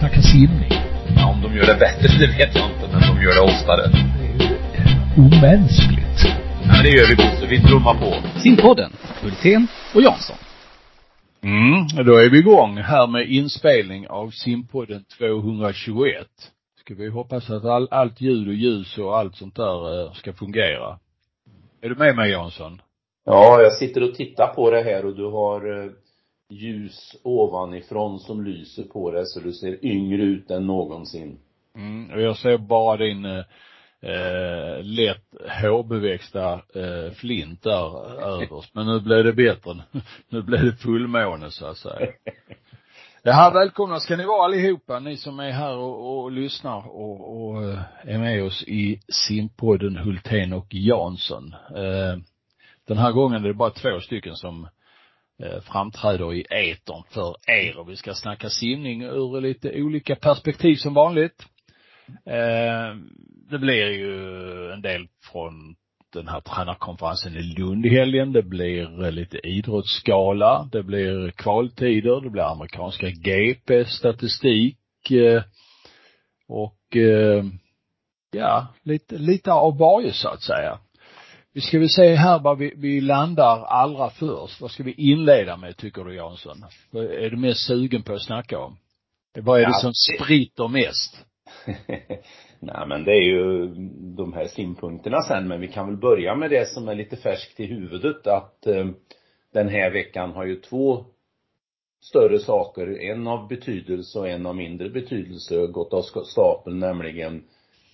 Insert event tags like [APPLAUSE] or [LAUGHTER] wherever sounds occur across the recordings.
snacka simning. Ja, om de gör det bättre, det vet jag inte, men de gör det oftare. Det är ju omänskligt. Ja, det gör vi Bosse. Vi trummar på. Simpodden, Hultén och Jansson. Mm, då är vi igång här med inspelning av Simpodden 221. Ska vi hoppas att all, allt ljud och ljus och allt sånt där eh, ska fungera. Är du med mig Jansson? Ja, jag sitter och tittar på det här och du har eh, ljus ovanifrån som lyser på dig så du ser yngre ut än någonsin. Mm, och jag ser bara din eh, eh, lätt hårbeväxta eh, flint där överst. Men nu blev det bättre. Nu blev det fullmåne så att säga. [LAUGHS] Ja, välkomna ska ni vara allihopa, ni som är här och, och lyssnar och, och eh, är med oss i simpodden Hultén och Jansson. Eh, den här gången är det bara två stycken som Eh, framträder i etern för er och vi ska snacka simning ur lite olika perspektiv som vanligt. Eh, det blir ju en del från den här tränarkonferensen i Lund i helgen. Det blir eh, lite idrottsskala. Det blir kvaltider. Det blir amerikanska GP, statistik och ja, lite, lite av varje så att säga. Vi ska väl se här vad vi, vi landar allra först. Vad ska vi inleda med tycker du Jansson? Vad är du mest sugen på att snacka om? Vad är det Ja, som spritter mest? [LAUGHS] Nej men det är ju de här simpunkterna sen, men vi kan väl börja med det som är lite färskt i huvudet att eh, den här veckan har ju två större saker, en av betydelse och en av mindre betydelse gått av stapeln, nämligen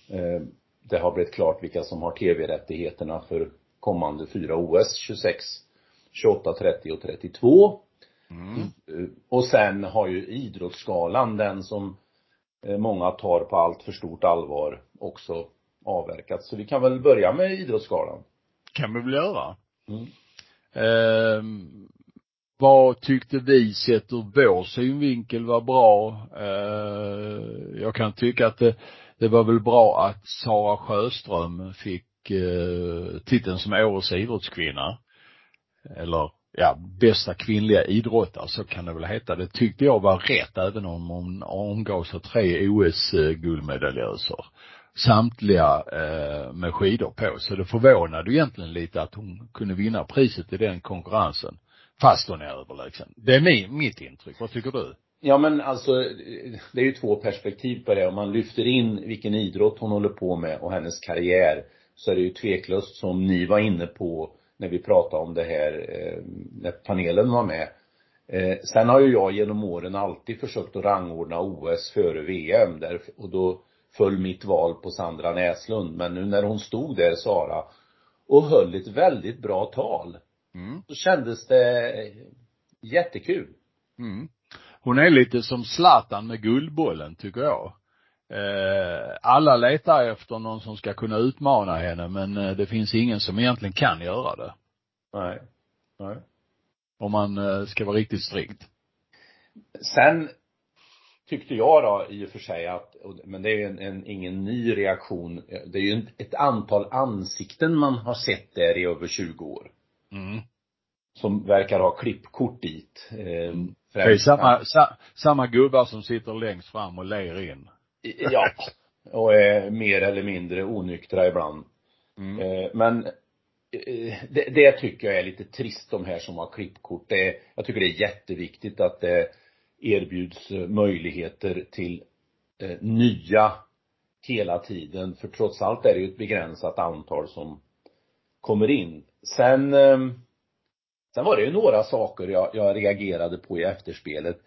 eh, det har blivit klart vilka som har tv-rättigheterna för kommande fyra OS, 26, 28, 30 och 32. Mm. Eh, Och sen har ju idrottsskalan, den som eh, många tar på allt för stort allvar, också avverkats. Så vi kan väl börja med idrottsskalan. Kan vi väl göra. Mm. Ehm, vad tyckte vi sett ur vår synvinkel var bra? Ehm, jag kan tycka att det, det var väl bra att Sara Sjöström fick eh, titeln som årets idrottskvinna. Eller ja, bästa kvinnliga idrottare, så kan det väl heta. Det tyckte jag var rätt även om hon omgavs av tre OS-guldmedaljöser. Samtliga eh, med skidor på. Så det förvånade ju egentligen lite att hon kunde vinna priset i den konkurrensen. Fast hon är överlägsen. Det är min, mitt intryck. Vad tycker du? Ja men alltså, det är ju två perspektiv på det. Om man lyfter in vilken idrott hon håller på med och hennes karriär, så är det ju tveklöst som ni var inne på när vi pratade om det här, eh, när panelen var med. Eh, sen har ju jag genom åren alltid försökt att rangordna OS före VM där, och då föll mitt val på Sandra Näslund. Men nu när hon stod där, Sara, och höll ett väldigt bra tal, Mm. så kändes det jättekul. Mm. Hon är lite som Zlatan med Guldbollen, tycker jag. Eh, alla letar efter någon som ska kunna utmana henne, men eh, det finns ingen som egentligen kan göra det. Nej. Nej. Om man eh, ska vara riktigt strikt. Sen tyckte jag då i och för sig att, men det är ju en, en, ingen ny reaktion, det är ju ett antal ansikten man har sett där i över 20 år. Mm. Som verkar ha klippkort dit. Eh, Det är samma, sa, samma gubbar som sitter längst fram och ler in. Ja. Och är mer eller mindre onyktra ibland. Mm. Eh, Men eh, det, det tycker jag är lite trist de här som har klippkort. Det jag tycker det är jätteviktigt att det erbjuds möjligheter till nya hela tiden. För trots allt är det ju ett begränsat antal som kommer in. Sen, eh, sen var det ju några saker jag, jag reagerade på i efterspelet.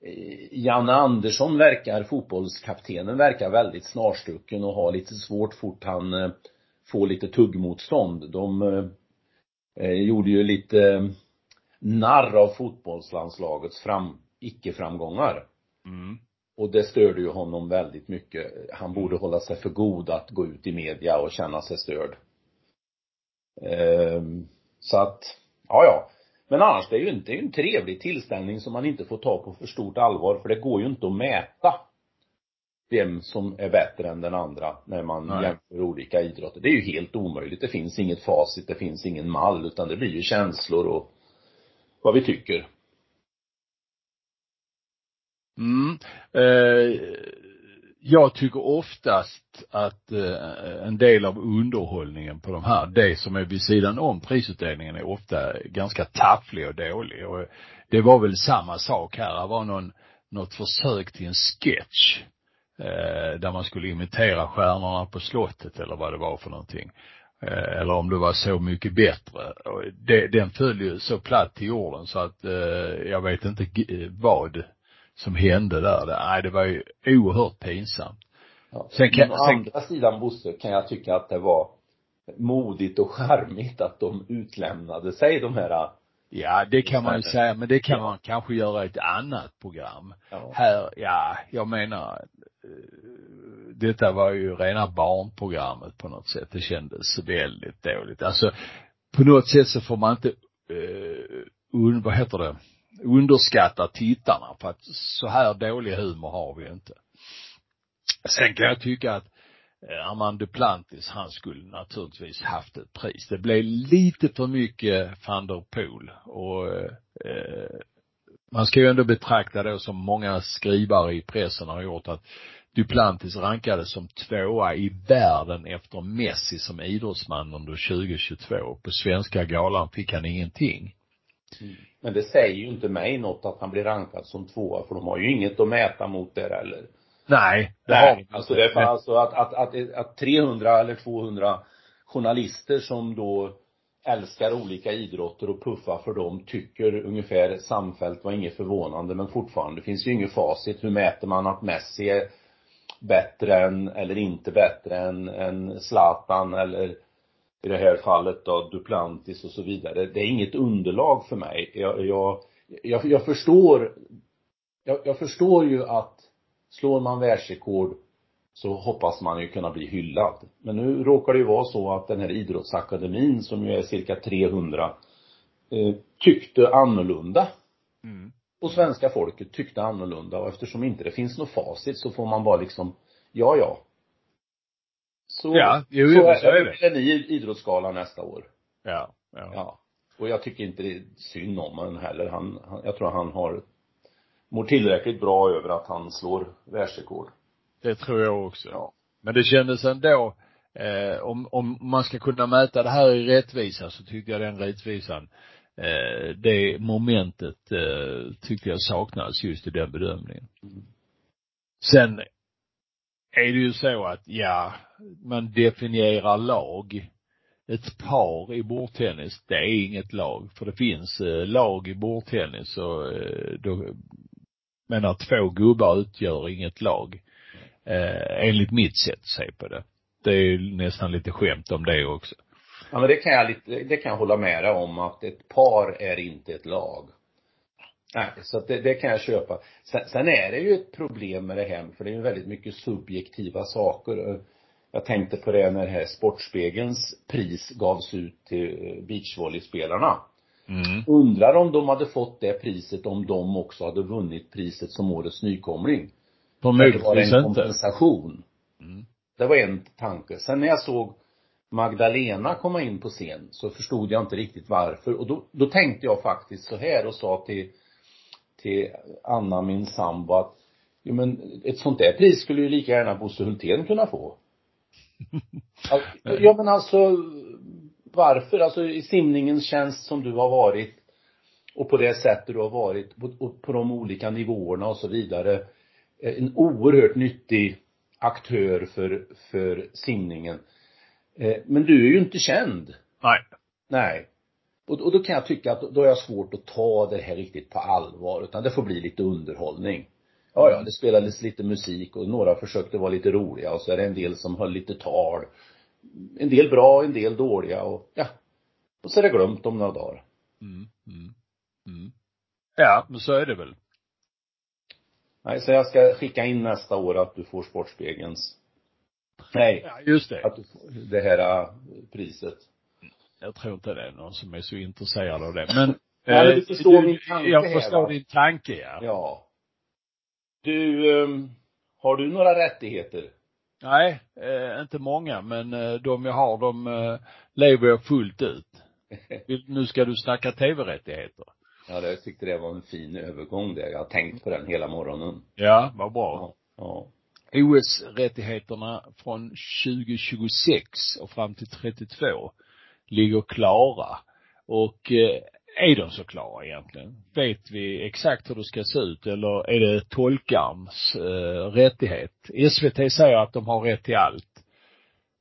Eh, Janne Andersson verkar, fotbollskaptenen verkar väldigt snarstucken och har lite svårt fort han eh, får lite tuggmotstånd. De eh, eh, gjorde ju lite eh, narr av fotbollslandslagets fram, icke-framgångar. Mm. Och det störde ju honom väldigt mycket. Han borde hålla sig för god att gå ut i media och känna sig störd. Ehm, så att, ja ja. Men annars, det är ju inte, det är en trevlig tillställning som man inte får ta på för stort allvar, för det går ju inte att mäta vem som är bättre än den andra när man Nej. jämför olika idrotter. Det är ju helt omöjligt. Det finns inget facit, det finns ingen mall, utan det blir ju känslor och vad vi tycker. Mm. Eh, jag tycker oftast att eh, en del av underhållningen på de här, det som är vid sidan om prisutdelningen är ofta ganska tafflig och dålig. Och det var väl samma sak här. Det var någon, något försök till en sketch eh, där man skulle imitera stjärnorna på slottet eller vad det var för någonting. Eh, eller om det var Så mycket bättre. Och det, den föll ju så platt till jorden så att eh, jag vet inte vad som hände där. Det, nej, det var ju oerhört pinsamt. Ja. Sen kan- å andra sidan Bosse kan jag tycka att det var modigt och charmigt att de utlämnade sig de här Ja, det kan man ju säga, men det kan man kanske göra i ett annat program. ja, Här, ja, jag menar, eh, detta var ju rena barnprogrammet på något sätt. Det kändes väldigt dåligt. Alltså, på något sätt så får man inte, un, vad heter det, underskatta tittarna för att så här dålig humor har vi inte. Sen kan jag tycka att eh, Armand Duplantis, han skulle naturligtvis haft ett pris. Det blev lite för mycket van der Poel och eh, man ska ju ändå betrakta då som många skrivare i pressen har gjort att Duplantis rankades som tvåa i världen efter Messi som idrottsman under 2022. På svenska galan fick han ingenting men det säger ju inte mig något att han blir rankad som tvåa för de har ju inget att mäta mot där heller. Nej, det har Nej, de alltså det är för alltså att, att, att, att 300 eller 200 journalister som då älskar olika idrotter och puffar för dem tycker ungefär samfällt var inget förvånande men fortfarande finns ju inget facit. Hur mäter man att Messi är bättre än, eller inte bättre än, än Zlatan eller i det här fallet då Duplantis och så vidare. Det är inget underlag för mig. Jag, jag, jag, jag förstår jag, jag förstår ju att slår man världsrekord så hoppas man ju kunna bli hyllad. Men nu råkar det ju vara så att den här idrottsakademin som ju är cirka 300 eh, tyckte annorlunda. Mm. Och svenska folket tyckte annorlunda och eftersom inte det finns något facit så får man bara liksom, ja ja. Så, Ja, jo, så, så är det. det. en ny idrottsgala nästa år. Ja, ja. Ja. Och jag tycker inte det är synd om honom heller. Han, han, jag tror han har, mår tillräckligt bra över att han slår världsrekord. Det tror jag också. Ja. Men det kändes ändå, eh, om, om man ska kunna mäta det här i rättvisa så tyckte jag den rättvisan, eh, det momentet eh, tyckte jag saknades just i den bedömningen. Mm. Sen är det ju så att, ja, man definierar lag. Ett par i bordtennis, det är inget lag. För det finns eh, lag i bordtennis och eh, då, menar två gubbar utgör inget lag. Eh, enligt mitt sätt att se på det. Det är ju nästan lite skämt om det också. Ja men det kan jag lite, det kan jag hålla med dig om att ett par är inte ett lag. Nej, så det, det kan jag köpa. Sen, sen är det ju ett problem med det här, för det är ju väldigt mycket subjektiva saker. Jag tänkte på det när det här Sportspegelns pris gavs ut till beachvolleyspelarna. Mm. Undrar om de hade fått det priset om de också hade vunnit priset som årets nykomling. För det var en kompensation. Mm. Det var en tanke. Sen när jag såg Magdalena komma in på scen så förstod jag inte riktigt varför. Och då, då tänkte jag faktiskt så här och sa till, till Anna, min sambo, att jo men ett sånt där pris skulle ju lika gärna Bosse Hultén kunna få. [LAUGHS] Att, ja men alltså, varför? Alltså i simningens tjänst som du har varit och på det sättet du har varit på, och på de olika nivåerna och så vidare. eh, En oerhört nyttig aktör för, för simningen. Eh, Men du är ju inte känd. Nej. Nej. Och, och då kan jag tycka att då har jag svårt att ta det här riktigt på allvar, utan det får bli lite underhållning. Ja, ja, det spelades lite musik och några försökte vara lite roliga och så är det en del som höll lite tal. En del bra, en del dåliga och ja. Och så är det glömt om några dagar. Mm. Mm. Mm. Ja, men så är det väl. Nej, så jag ska skicka in nästa år att du får Sportspegelns Nej, Ja, just det. att du får det här äh, priset. Jag tror inte det är någon som är så intresserad av det. Men, [LAUGHS] Nej, men du eh, förstår min tanke Jag förstår din tanke, ja. Ja. Du, um, har du några rättigheter? Nej, eh, inte många, men eh, de jag har, de eh, lever jag fullt ut. [LAUGHS] Nu ska du snacka tv-rättigheter. Ja, jag tyckte det var en fin övergång där. Jag har tänkt på den hela morgonen. Ja, vad bra. Ja. OS-rättigheterna från 2026 och fram till 32 ligger klara. Och eh, är de så klara egentligen? Vet vi exakt hur det ska se ut eller är det tolkarens eh, rättighet? SVT säger att de har rätt till allt.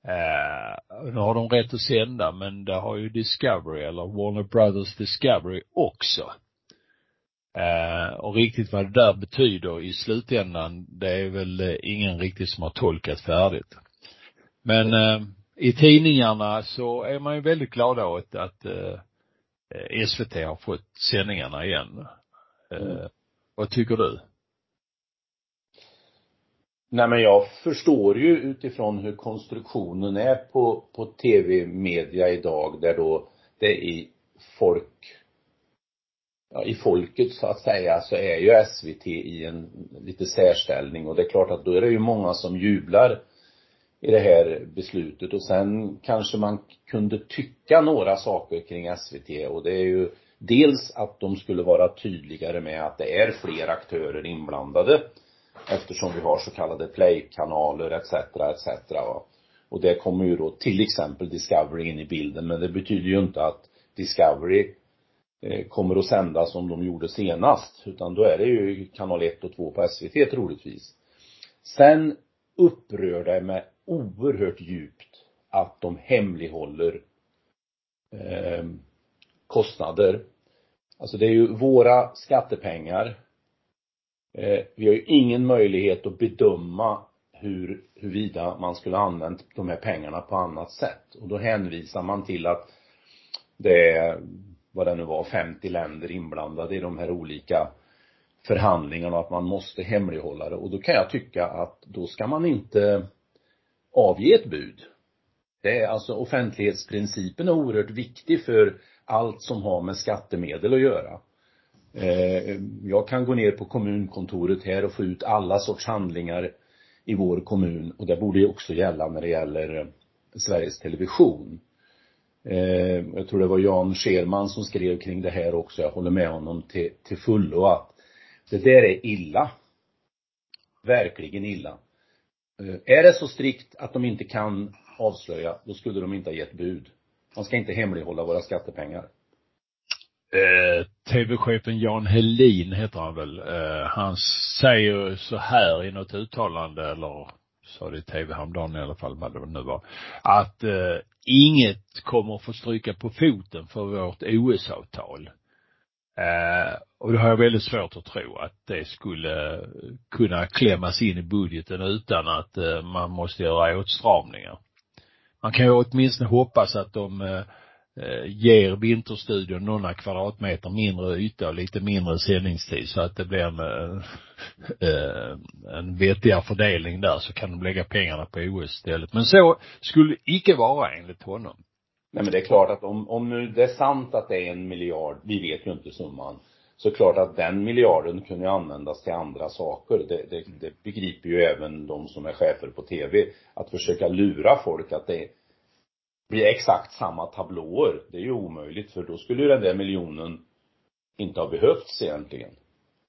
Eh, nu har de rätt att sända men det har ju Discovery eller Warner Brothers Discovery också. Eh, och riktigt vad det där betyder i slutändan, det är väl eh, ingen riktigt som har tolkat färdigt. Men eh, i tidningarna så är man ju väldigt glada åt att eh, SVT har fått sändningarna igen. Eh, mm. Vad tycker du? Nej men jag förstår ju utifrån hur konstruktionen är på, på tv-media idag där då det i folk ja, i folket så att säga så är ju SVT i en lite särställning och det är klart att då är det ju många som jublar i det här beslutet och sen kanske man kunde tycka några saker kring SVT och det är ju dels att de skulle vara tydligare med att det är fler aktörer inblandade eftersom vi har så kallade playkanaler etc. etc. Och det kommer ju då till exempel Discovery in i bilden men det betyder ju inte att Discovery eh, kommer att sända som de gjorde senast utan då är det ju kanal 1 och 2 på SVT troligtvis. Sen upprör det mig oerhört djupt att de hemlighåller eh, kostnader. Alltså det är ju våra skattepengar. Eh, vi har ju ingen möjlighet att bedöma hur, huruvida man skulle använt de här pengarna på annat sätt. Och då hänvisar man till att det är, vad det nu var, 50 länder inblandade i de här olika förhandlingarna och att man måste hemlighålla det. Och då kan jag tycka att då ska man inte avge ett bud. Det är alltså offentlighetsprincipen är oerhört viktig för allt som har med skattemedel att göra. Eh, jag kan gå ner på kommunkontoret här och få ut alla sorts handlingar i vår kommun och det borde ju också gälla när det gäller eh, Sveriges Television. Eh, jag tror det var Jan Scherman som skrev kring det här också, jag håller med honom till, till fullo att det där är illa. Verkligen illa. Eh, är det så strikt att de inte kan avslöja, då skulle de inte ha gett bud. Man ska inte hemlighålla våra skattepengar. Eh, tv-chefen Jan Helin heter han väl. Eh, han säger så här i något uttalande, eller sa det i tv häromdagen i alla fall, vad det nu var, att eh, inget kommer att få stryka på foten för vårt OS-avtal. Eh, och det har jag väldigt svårt att tro att det skulle kunna klämmas in i budgeten utan att eh, man måste göra åtstramningar. Man kan ju åtminstone hoppas att de eh, eh, ger Vinterstudion några kvadratmeter mindre yta och lite mindre sändningstid så att det blir en, [LAUGHS] en vettigare fördelning där så kan de lägga pengarna på OS istället. Men så skulle det icke vara enligt honom. Nej men det är klart att om, om nu det är sant att det är en miljard, vi vet ju inte summan, så klart att den miljarden kunde ju användas till andra saker. Det, det, det begriper ju även de som är chefer på tv. Att försöka lura folk att det blir exakt samma tablåer, det är ju omöjligt för då skulle ju den där miljonen inte ha behövts egentligen.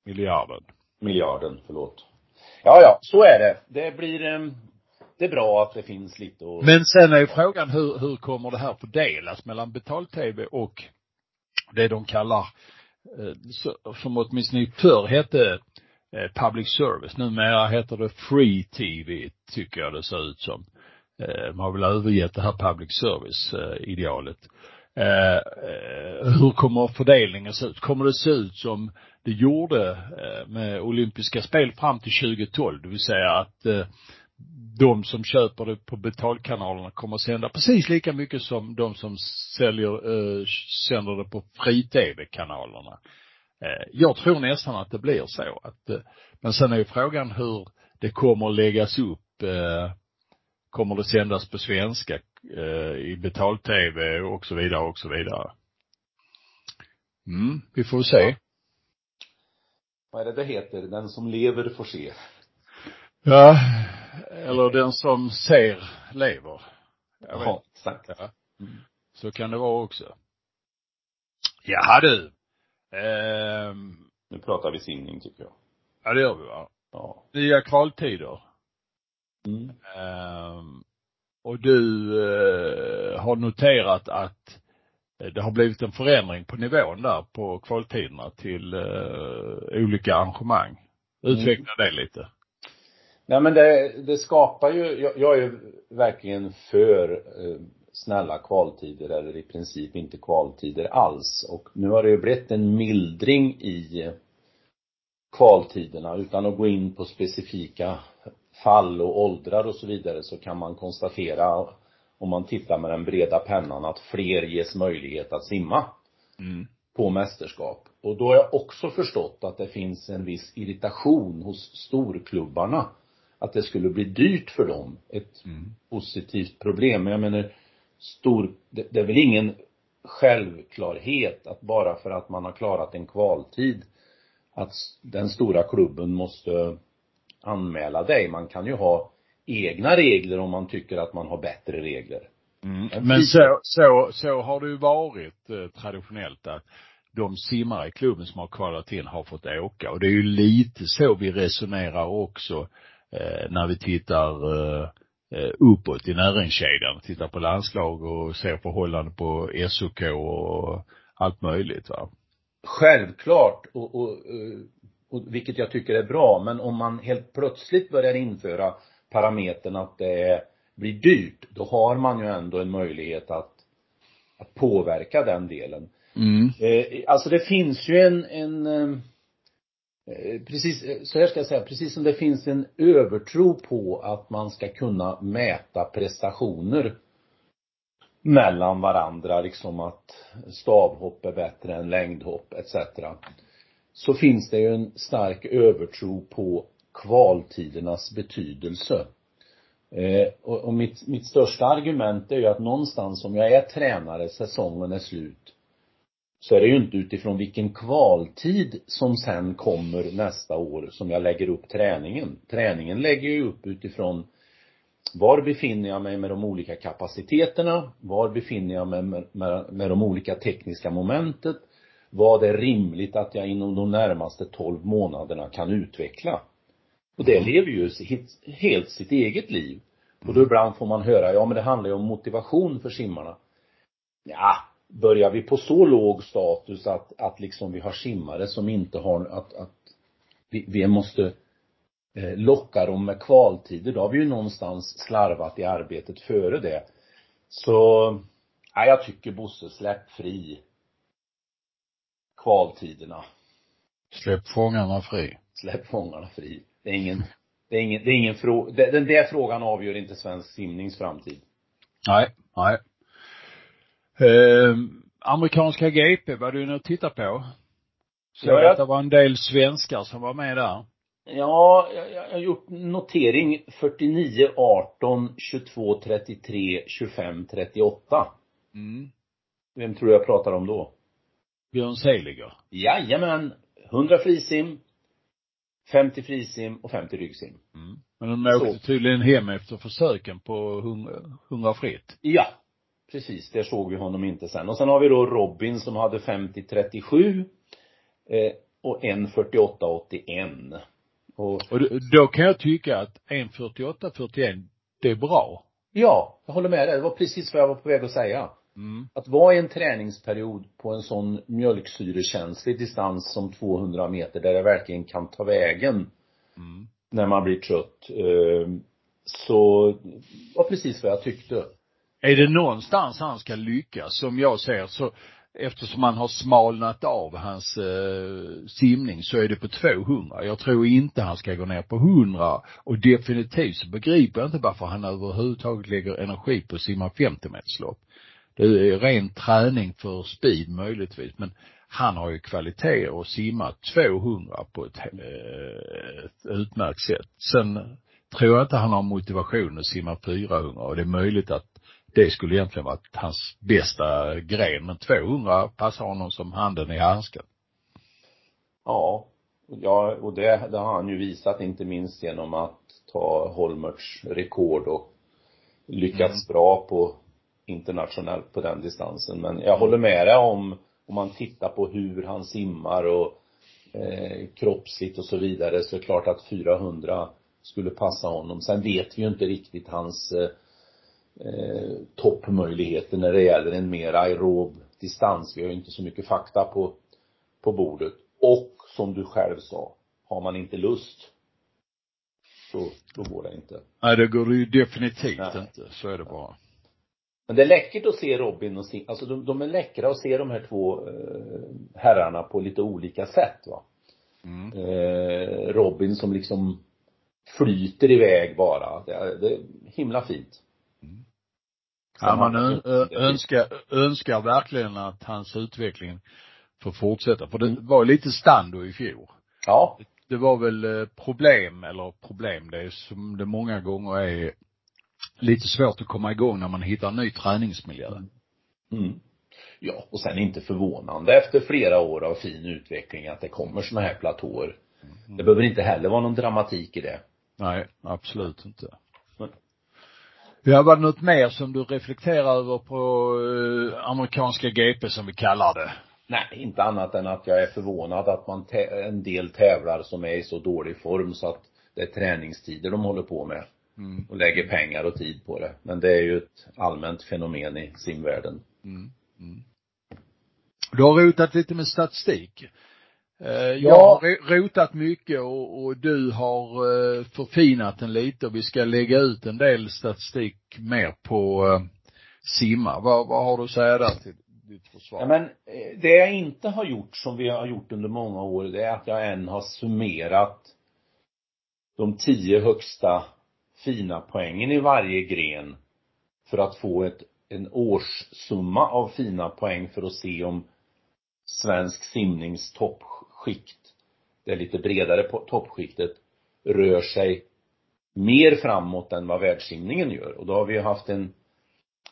Miljarden. Miljarden, förlåt. Ja, ja, så är det. Det blir, ehm, det är bra att det finns lite och... Men sen är ju frågan hur, hur kommer det här fördelas mellan betal-tv och det de kallar, Eh, som åtminstone förr hette eh, public service. Numera heter det free TV, tycker jag det ser ut som. Eh, man har väl övergett det här public service idealet. Hur kommer fördelningen se ut? Kommer det se ut som det gjorde med olympiska spel fram till 2012, det vill säga att de som köper det på betalkanalerna kommer att sända precis lika mycket som de som säljer, eh, sänder det på fri-tv-kanalerna. Eh, jag tror nästan att det blir så att, eh, men sen är ju frågan hur det kommer att läggas upp, eh, kommer det sändas på svenska, eh, i betal-tv och så vidare och så vidare. Mm, vi får se. Vad är det det heter? Den som lever får se. Ja, eller den som ser lever. Ja, exakt. Ja. Mm. Så kan det vara också. Jaha du. Ehm, Nu pratar vi simning tycker jag. ja det gör vi va. Ja. Nya kvaltider. Mm. Ehm, och du eh, har noterat att det har blivit en förändring på nivån där på kvaltiderna till eh, olika arrangemang. Utveckla det lite. Nej men det, det skapar ju, jag, jag är ju verkligen för eh, snälla kvaltider eller i princip inte kvaltider alls. Och nu har det ju blivit en mildring i kvaltiderna utan att gå in på specifika fall och åldrar och så vidare så kan man konstatera om man tittar med den breda pennan att fler ges möjlighet att simma Mm. på mästerskap. Och då har jag också förstått att det finns en viss irritation hos storklubbarna. Att det skulle bli dyrt för dem. Ett Mm. positivt problem. Men jag menar, stor, det, det är väl ingen självklarhet att bara för att man har klarat en kvaltid att den stora klubben måste anmäla dig. Man kan ju ha egna regler om man tycker att man har bättre regler. Mm. En Men så, så, så har det ju varit eh, traditionellt att de simmare i klubben som har kvalat in har fått åka och det är ju lite så vi resonerar också eh, när vi tittar eh, eh, uppåt i näringskedjan, tittar på landslag och ser förhållande på SOK och allt möjligt va. Självklart och, och, eh, och vilket jag tycker är bra, men om man helt plötsligt börjar införa parametern att det blir dyrt, då har man ju ändå en möjlighet att, att påverka den delen. Mm. Eh, alltså det finns ju en, en eh, Eh, precis, eh, så här ska jag säga, precis som det finns en övertro på att man ska kunna mäta prestationer mellan varandra, liksom att stavhopp är bättre än längdhopp etc. Så finns det ju en stark övertro på kvaltidernas betydelse. Eh, och, och mitt, mitt största argument är ju att någonstans om jag är tränare, säsongen är slut, så är det ju inte utifrån vilken kvaltid som sen kommer nästa år som jag lägger upp träningen. Träningen lägger jag upp utifrån var befinner jag mig med de olika kapaciteterna? Var befinner jag mig med, med, med de olika tekniska momentet? Vad är rimligt att jag inom de närmaste 12 månaderna kan utveckla? Och det lever ju helt sitt eget liv. Och då ibland får man höra, ja men det handlar ju om motivation för simmarna. Ja, börjar vi på så låg status att, att liksom vi har simmare som inte har, att, att vi, vi måste eh, locka dem med kvaltider, då har vi ju någonstans slarvat i arbetet före det. Så, ja, jag tycker Bosse, släpp fri kvaltiderna. Släpp fångarna fri. Släpp fångarna fri. Det är ingen, det är ingen, det är ingen fråga, den där frågan avgör inte svensk simnings framtid. Nej, nej. Eh, amerikanska GP var du inne och tittade på? Så Ja, jag- att det var en del svenskar som var med där. Ja, jag, har gjort notering 49, 18, 22, 33, 25, 38. Mm. Vem tror jag pratar om då? Björn Seliger. Jajamän, 100 frisim, 50 frisim och 50 ryggsim. Mm. Men de åkte Så. tydligen hem efter försöken på 100, 100 fritt. Ja, precis. Där såg vi honom inte sen. Och sen har vi då Robin som hade 50-37 eh, och en 48-81. Och Och då- då kan jag tycka att 1.48-41, det är bra. ja, jag håller med dig. Det var precis vad jag var på väg att säga. Mm. Att vara i en träningsperiod på en sån mjölksyrekänslig distans som 200 meter där det verkligen kan ta vägen Mm. när man blir trött. Eh, så var precis vad jag tyckte. Är det någonstans han ska lyckas, som jag ser, så eftersom han har smalnat av hans eh, simning så är det på 200. Jag tror inte han ska gå ner på 100 och definitivt så begriper jag inte varför han överhuvudtaget lägger energi på att simma 50 meterslopp. Det är ren träning för speed möjligtvis men han har ju kvaliteter att simma 200 på ett, eh, ett utmärkt sätt. Sen tror jag inte han har motivation att simma 400 och det är möjligt att det skulle egentligen varit hans bästa gren. Men 200 passar honom som handen i handsken. Ja, ja och det, det har han ju visat inte minst genom att ta Holmerts rekord och lyckats bra på internationellt på den distansen. Men jag håller med dig om om man tittar på hur han simmar och eh, kroppsligt och så vidare så är det klart att 400 skulle passa honom. Sen vet vi ju inte riktigt hans eh, eh, toppmöjligheter när det gäller en mer aerob distans. Vi har ju inte så mycket fakta på, på bordet. Och som du själv sa, har man inte lust så, då går det inte. Nej, det går ju definitivt Nej. inte. Så är det bara. Men det är läckert att se Robin och Sim, alltså de, de är läckra att se de här två eh, herrarna på lite olika sätt va. Mm. Eh, Robin som liksom flyter iväg bara. Det det är himla fint. Ja, man önskar, önskar verkligen att hans utveckling får fortsätta. För det var ju lite stando i fjol. Ja. Det var väl eh, problem, eller problem, det är som det många gånger är lite svårt att komma igång när man hittar en ny träningsmiljö. Mm. Ja, och sen inte förvånande efter flera år av fin utveckling att det kommer såna här platåer. Det behöver inte heller vara någon dramatik i det. Nej, absolut inte. Ja, var det något mer som du reflekterar över på eh, amerikanska GP som vi kallar det? Nej, inte annat än att jag är förvånad att man en del tävlar som är i så dålig form så att det är träningstider de håller på med. Mm. Och lägger pengar och tid på det. Men det är ju ett allmänt fenomen i simvärlden. Mm. Mm. Du har rotat lite med statistik. Eh, Jag Ja. har ro- rotat mycket och, och du har eh, förfinat den lite och vi ska lägga ut en del statistik mer på eh, simma. Vad, vad har du att säga där till ditt försvar? Ja, men det jag inte har gjort som vi har gjort under många år, det är att jag än har summerat de tio högsta fina poängen i varje gren för att få ett, en årssumma av fina poäng för att se om svensk simnings skikt, det lite bredare toppskiktet, rör sig mer framåt än vad världssimningen gör. Och då har vi ju haft en,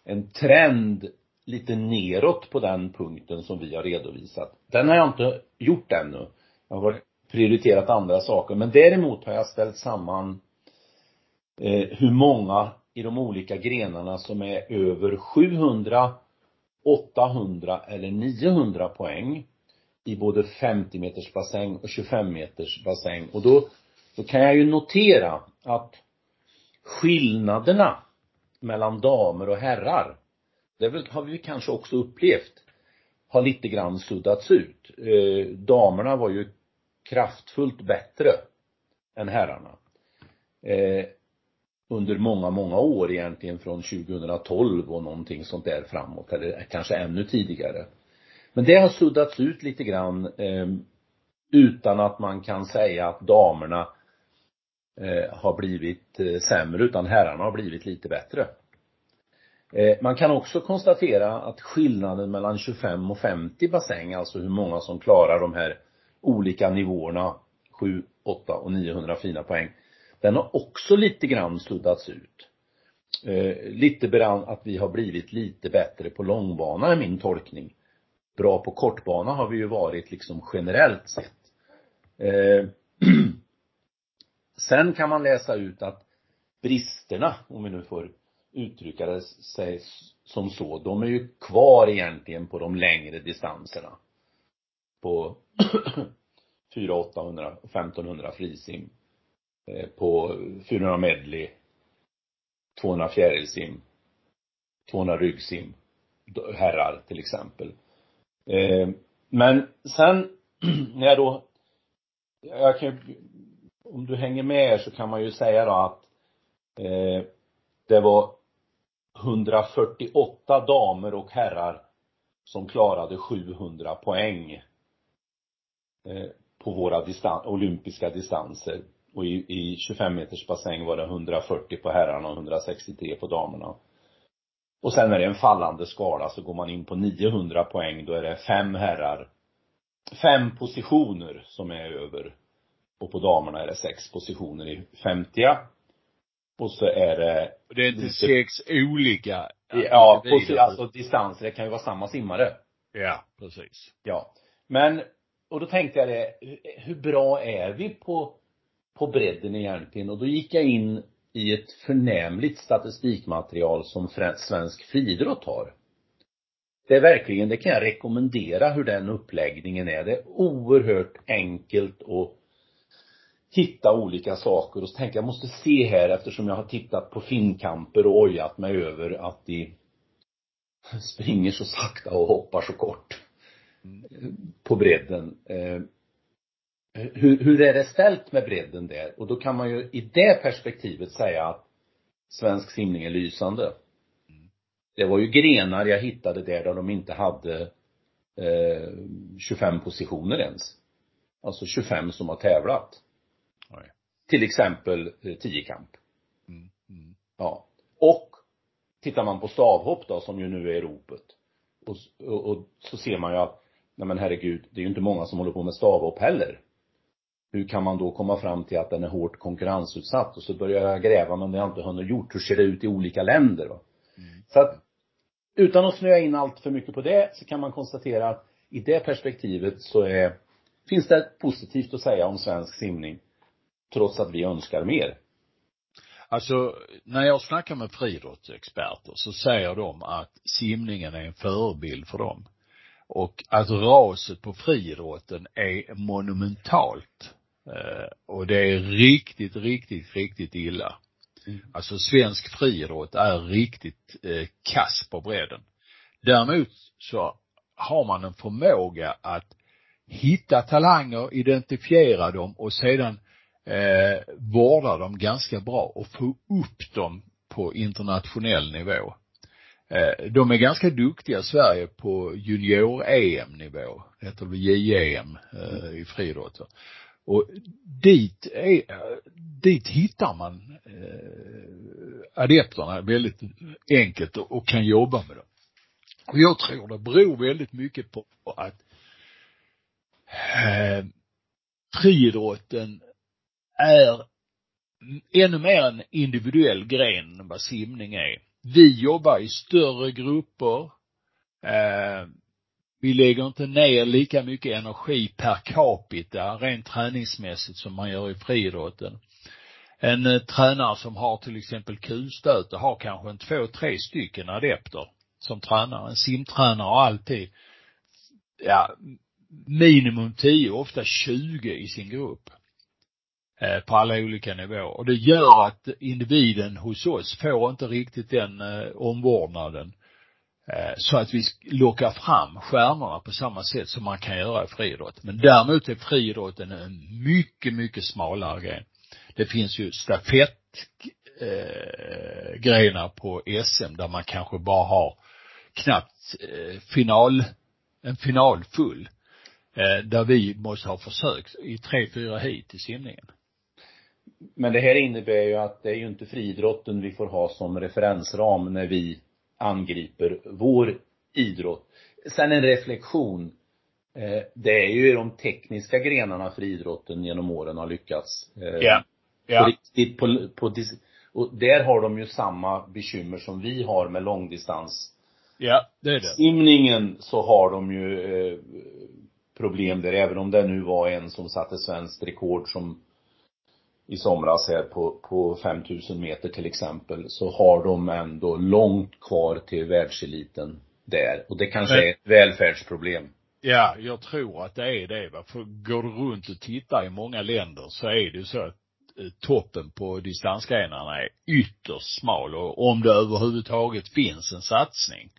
en trend lite neråt på den punkten som vi har redovisat. Den har jag inte gjort ännu. Jag har prioriterat andra saker. Men däremot har jag ställt samman eh, hur många i de olika grenarna som är över 700, 800 eller 900 poäng i både 50 meters bassäng och 25 meters bassäng. Och då, då kan jag ju notera att skillnaderna mellan damer och herrar, det väl, har vi kanske också upplevt, har lite grann suddats ut. Eh, damerna var ju kraftfullt bättre än herrarna. Eh, under många, många år egentligen från 2012 och någonting sånt där framåt, eller kanske ännu tidigare. Men det har suddats ut lite grann eh, utan att man kan säga att damerna eh, har blivit eh, sämre utan herrarna har blivit lite bättre. Eh, man kan också konstatera att skillnaden mellan 25 och 50 bassäng, alltså hur många som klarar de här olika nivåerna, 7, 8 och 900 fina poäng, den har också lite grann suddats ut. Eh, lite grann att vi har blivit lite bättre på långbana är min tolkning. Bra på kortbana har vi ju varit liksom generellt sett. Eh, [CLEARS THROAT] sen kan man läsa ut att bristerna, om vi nu får uttrycka det sig som så, de är ju kvar egentligen på de längre distanserna. På 4 800 och 1500 frisim. Eh, På 400 medley, 200 fjärilsim, 200 ryggsim, herrar till exempel. Eh, Men sen [CLEARS THROAT] när jag då, jag kan ju- om du hänger med här så kan man ju säga då att eh, det var 148 damer och herrar som klarade 700 poäng eh, på våra distan olympiska distanser. Och i, i 25 meters bassäng var det 140 på herrarna och 163 på damerna. Och sen är det en fallande skala så går man in på 900 poäng, då är det fem herrar, fem positioner som är över. Och på damerna är det sex positioner i 50 Och så är det Det är inte lite- sex olika Ja, på, alltså distanser, det kan ju vara samma simmare. Ja, precis. Ja. Men, och då tänkte jag det, hur- hur bra är vi på, på bredden egentligen? Och då gick jag in i ett förnämligt statistikmaterial som Svensk Friidrott har. det är verkligen, det kan jag rekommendera hur den uppläggningen är. Det är oerhört enkelt att hitta olika saker och så tänker jag måste se här eftersom jag har tittat på finkamper och ojat mig över att de springer så sakta och hoppar så kort på bredden. Eh, hur, hur är det ställt med bredden där? Och då kan man ju i det perspektivet säga att svensk simning är lysande. Det var ju grenar jag hittade där, där de inte hade eh, 25 positioner ens. Alltså 25 som har tävlat. Oj. Till exempel eh, tiokamp. Mm. Mm. Ja. Och tittar man på stavhopp då, som ju nu är ropet. Och, och, och så ser man ju att, nej men herregud, det är ju inte många som håller på med stavhopp heller. Hur kan man då komma fram till att den är hårt konkurrensutsatt? Och så börjar jag gräva, men det har jag inte hunnit gjort. Hur ser det ut i olika länder? Va? Mm. Så att, utan att snöa in allt för mycket på det, så kan man konstatera att i det perspektivet så är, finns det positivt att säga om svensk simning. Trots att vi önskar mer. Alltså, när jag snackar med friidrottsexperter så säger de att simningen är en förebild för dem. Och att raset på friidrotten är monumentalt. Eh, och det är riktigt, riktigt, riktigt illa. Mm. Alltså svensk friidrott är riktigt eh, kass på bredden. Däremot så har man en förmåga att hitta talanger, identifiera dem och sedan eh, vårda dem ganska bra och få upp dem på internationell nivå. Eh, de är ganska duktiga i Sverige på junior-EM-nivå, heter det JEM eh, i friidrott. Och dit är, dit hittar man eh, adepterna väldigt enkelt och, och kan jobba med dem. Och jag tror det beror väldigt mycket på att eh, friidrotten är ännu mer en individuell gren än vad simning är. Vi jobbar i större grupper. Eh, vi lägger inte ner lika mycket energi per capita rent träningsmässigt som man gör i friidrotten. En eh, tränare som har till exempel kulstöte har kanske en två, tre stycken adepter som tränare. En simtränare har alltid, ja, minimum 10, ofta 20 i sin grupp. Eh, på alla olika nivåer. Och det gör att individen hos oss får inte riktigt den eh, omvårdnaden eh, Eh, så att vi lockar fram stjärnorna på samma sätt som man kan göra i friidrott. Men däremot är friidrotten en mycket, mycket smalare gren. Det finns ju stafett eh, grenar på SM där man kanske bara har knappt eh, final, en final full. Eh, där vi måste ha försökt i tre, fyra hit i simningen. Men det här innebär ju att det är ju inte friidrotten vi får ha som referensram när vi angriper vår idrott. Sen en reflektion. Eh, det är ju de tekniska grenarna friidrotten genom åren har lyckats. eh, Ja. Ja. På på, på, och där har de ju samma bekymmer som vi har med långdistans. Ja, det är det. Simningen så har de ju eh, problem där, även om det nu var en som satte svenskt rekord som i somras här på, på 5000 meter till exempel, så har de ändå långt kvar till världseliten där. Och det kanske Men- är ett välfärdsproblem. Ja, jag tror att det är det va. För går du runt och tittar i många länder så är det så att eh, toppen på distansgrenarna är ytterst smal och om det överhuvudtaget finns en satsning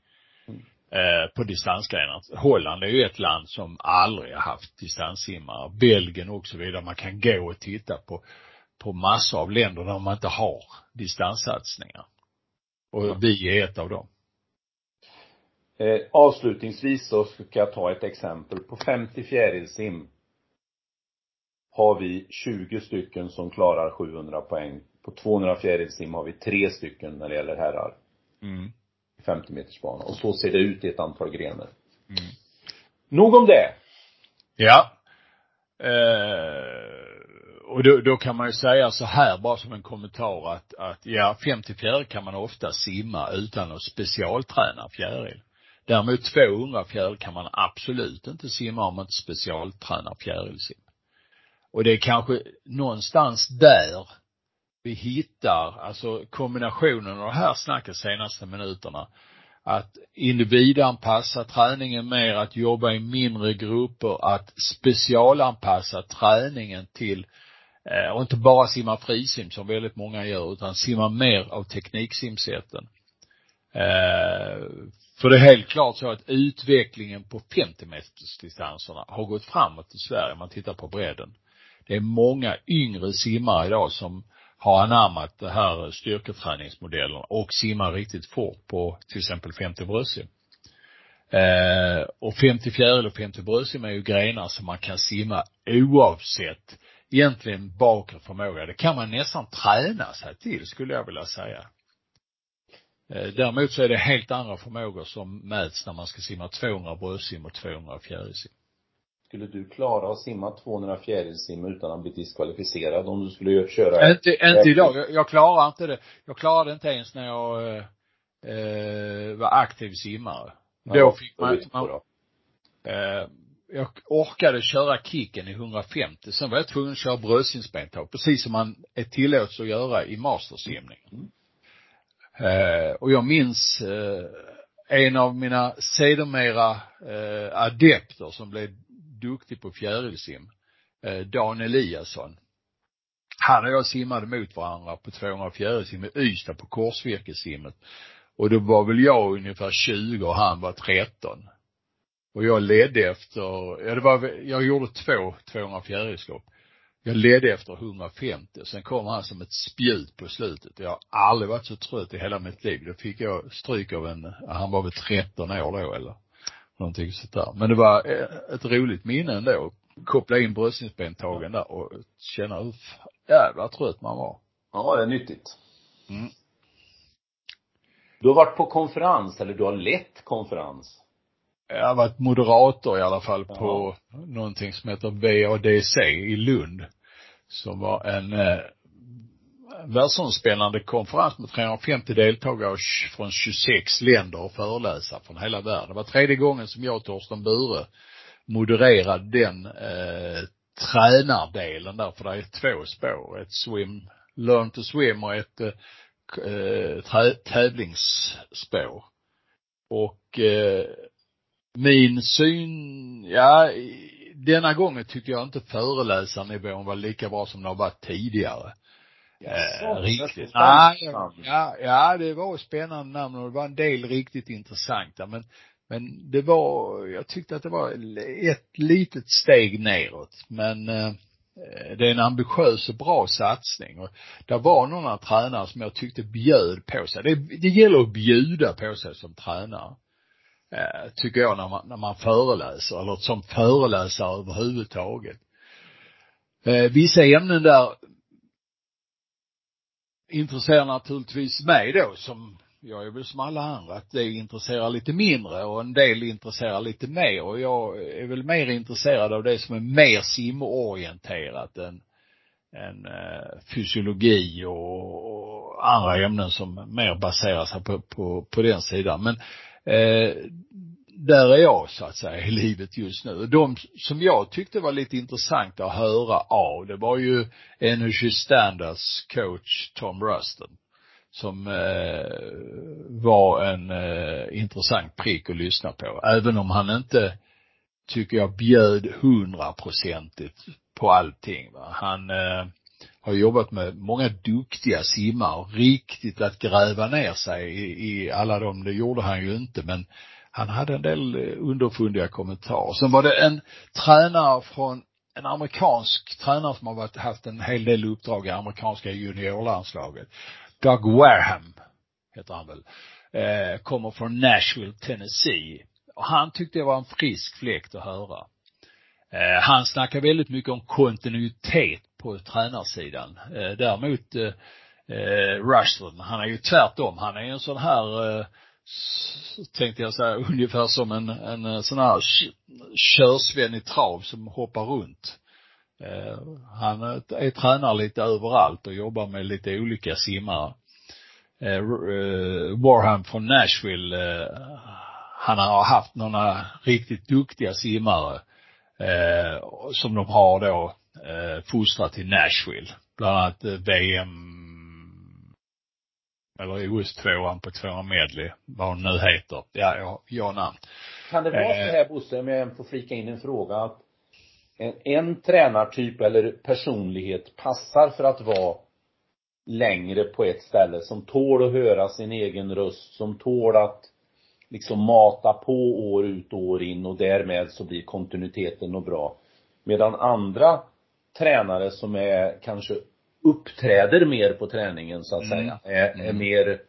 eh, på distansgrenar. Holland är ju ett land som aldrig har haft distanssimmare. Belgien och så vidare. Man kan gå och titta på, på massor av länder där man inte har distanssatsningar. Och vi är ett av dem. Eh, avslutningsvis så ska jag ta ett exempel. På 50 fjärilsim har vi 20 stycken som klarar 700 poäng. På 200 fjärilsim har vi tre stycken när det gäller herrar. Mm. 50 meters bana. Och så ser det ut i ett antal grenar. Mm. Nog om det. Ja. Eh, och då, då kan man ju säga så här bara som en kommentar att, att ja, 50 fjäril kan man ofta simma utan att specialträna fjäril. Däremot 200 fjäril kan man absolut inte simma om man inte specialtränar fjärilsim. Och det är kanske någonstans där vi hittar, alltså kombinationen av det här snacket senaste minuterna, att individanpassa träningen mer, att jobba i mindre grupper, att specialanpassa träningen till eh, Eh, och inte bara simma frisim som väldigt många gör, utan simma mer av tekniksimsätten. Eh, för det är helt klart så att utvecklingen på 50 metersdistanserna har gått framåt i Sverige om man tittar på bredden. Det är många yngre simmare idag som har anammat det här styrketräningsmodellen och simmar riktigt fort på till exempel 50 bröstsim. Eh, och 50 fjäril och 50 bröstsim är ju grenar som man kan simma oavsett egentligen bakre förmåga. Det kan man nästan träna sig till skulle jag vilja säga. Eh, däremot så är det helt andra förmågor som mäts när man ska simma 200 bröstsim och 200 fjärilsim. Skulle du klara att simma 200 fjärilsim utan att bli diskvalificerad om du skulle köra? Inte, inte idag. Jag, jag klarar inte det. Jag klarade inte ens när jag eh, eh var aktiv simmare. Ja, då fick man, man eh, jag orkade köra kicken i 150. Sen var jag tvungen att köra bröstsimsbentag, precis som man är tillåts att göra i mastersimning. Mm. Eh, och jag minns eh, en av mina sedermera eh, adepter som blev duktig på fjärilsim, eh, Dan Eliasson. Han och jag simmade mot varandra på 200 fjärilsim i Ystad på korsvirkesimmet. Och då var väl jag ungefär 20 och han var 13. Och jag ledde efter, ja det var, jag gjorde två 200 fjärilslopp. Jag ledde efter 150 och sen kom han som ett spjut på slutet. Jag har aldrig varit så trött i hela mitt liv. Då fick jag stryk av en, han var väl 13 år då eller någonting sånt där. Men det var eh, ett roligt minne ändå. Koppla in bröstningsbentagen där och känna hur jävla trött man var. Ja, det är nyttigt. Mm. Du har varit på konferens, eller du har lett konferens? Jag har varit moderator i alla fall på ja. någonting som heter VADC i Lund. Som var en eh, världsomspännande konferens med 350 deltagare från 26 länder och föreläsare från hela världen. Det var tredje gången som jag och Torsten Bure modererade den eh, tränardelen där, för det är två spår. Ett swim, learn to swim och ett eh, tävlingsspår. Och eh, min syn, ja, denna gången tyckte jag inte föreläsarnivån var lika bra som det har varit tidigare. Eh, riktigt. Ja, ja, ja, det var spännande namn och det var en del riktigt intressanta men men det var, jag tyckte att det var ett litet steg neråt. Men eh, det är en ambitiös och bra satsning och det var några tränare som jag tyckte bjöd på sig. Det, det gäller att bjuda på sig som tränare. Eh, tycker jag när man, när man föreläser eller som föreläsare överhuvudtaget. Eh, vissa ämnen där intresserar naturligtvis mig då som jag är väl som alla andra att det intresserar lite mindre och en del intresserar lite mer och jag är väl mer intresserad av det som är mer simorienterat än, än eh, fysiologi och, och, andra ämnen som mer baserar sig på, på, på den sidan. Men eh, där är jag så att säga i livet just nu. De som jag tyckte var lite intressanta att höra av, det var ju Energy Standards coach Tom Ruston som eh, var en eh, intressant prick att lyssna på. Även om han inte, tycker jag, bjöd hundraprocentigt på allting. Va? Han eh, har jobbat med många duktiga simmare, riktigt att gräva ner sig i, i alla dem, det gjorde han ju inte men han hade en del eh, underfundiga kommentarer. Sen var det en tränare från en amerikansk tränare som har varit, haft en hel del uppdrag i amerikanska juniorlandslaget. Doug Wareham heter han väl. Eh, kommer från Nashville, Tennessee. Och han tyckte det var en frisk fläkt att höra. Eh, han snackar väldigt mycket om kontinuitet på tränarsidan. Eh, däremot eh, eh han är ju tvärtom. Han är ju en sån här eh, tänkte jag säga, [LAUGHS] ungefär som en, en eh, sån här körsven i trav som hoppar runt. Eh, han eh, är tränare lite överallt och jobbar med lite olika simmare. Eh, Warham från Nashville, han har haft några riktigt duktiga simmare som de har då fostrat till Nashville. Bland annat VM eller OS-tvåan på 200 medley, vad hon nu heter. Ja, jag, jag namn. Kan det vara Eh. så här Bosse, om jag får flika in en fråga, att en, en tränartyp eller personlighet passar för att vara längre på ett ställe, som tål att höra sin egen röst, som tål att liksom mata på år ut och år in och därmed så blir kontinuiteten och bra. Medan andra tränare som är kanske uppträder mer på träningen så att Mm. säga, är, är Mm. mer,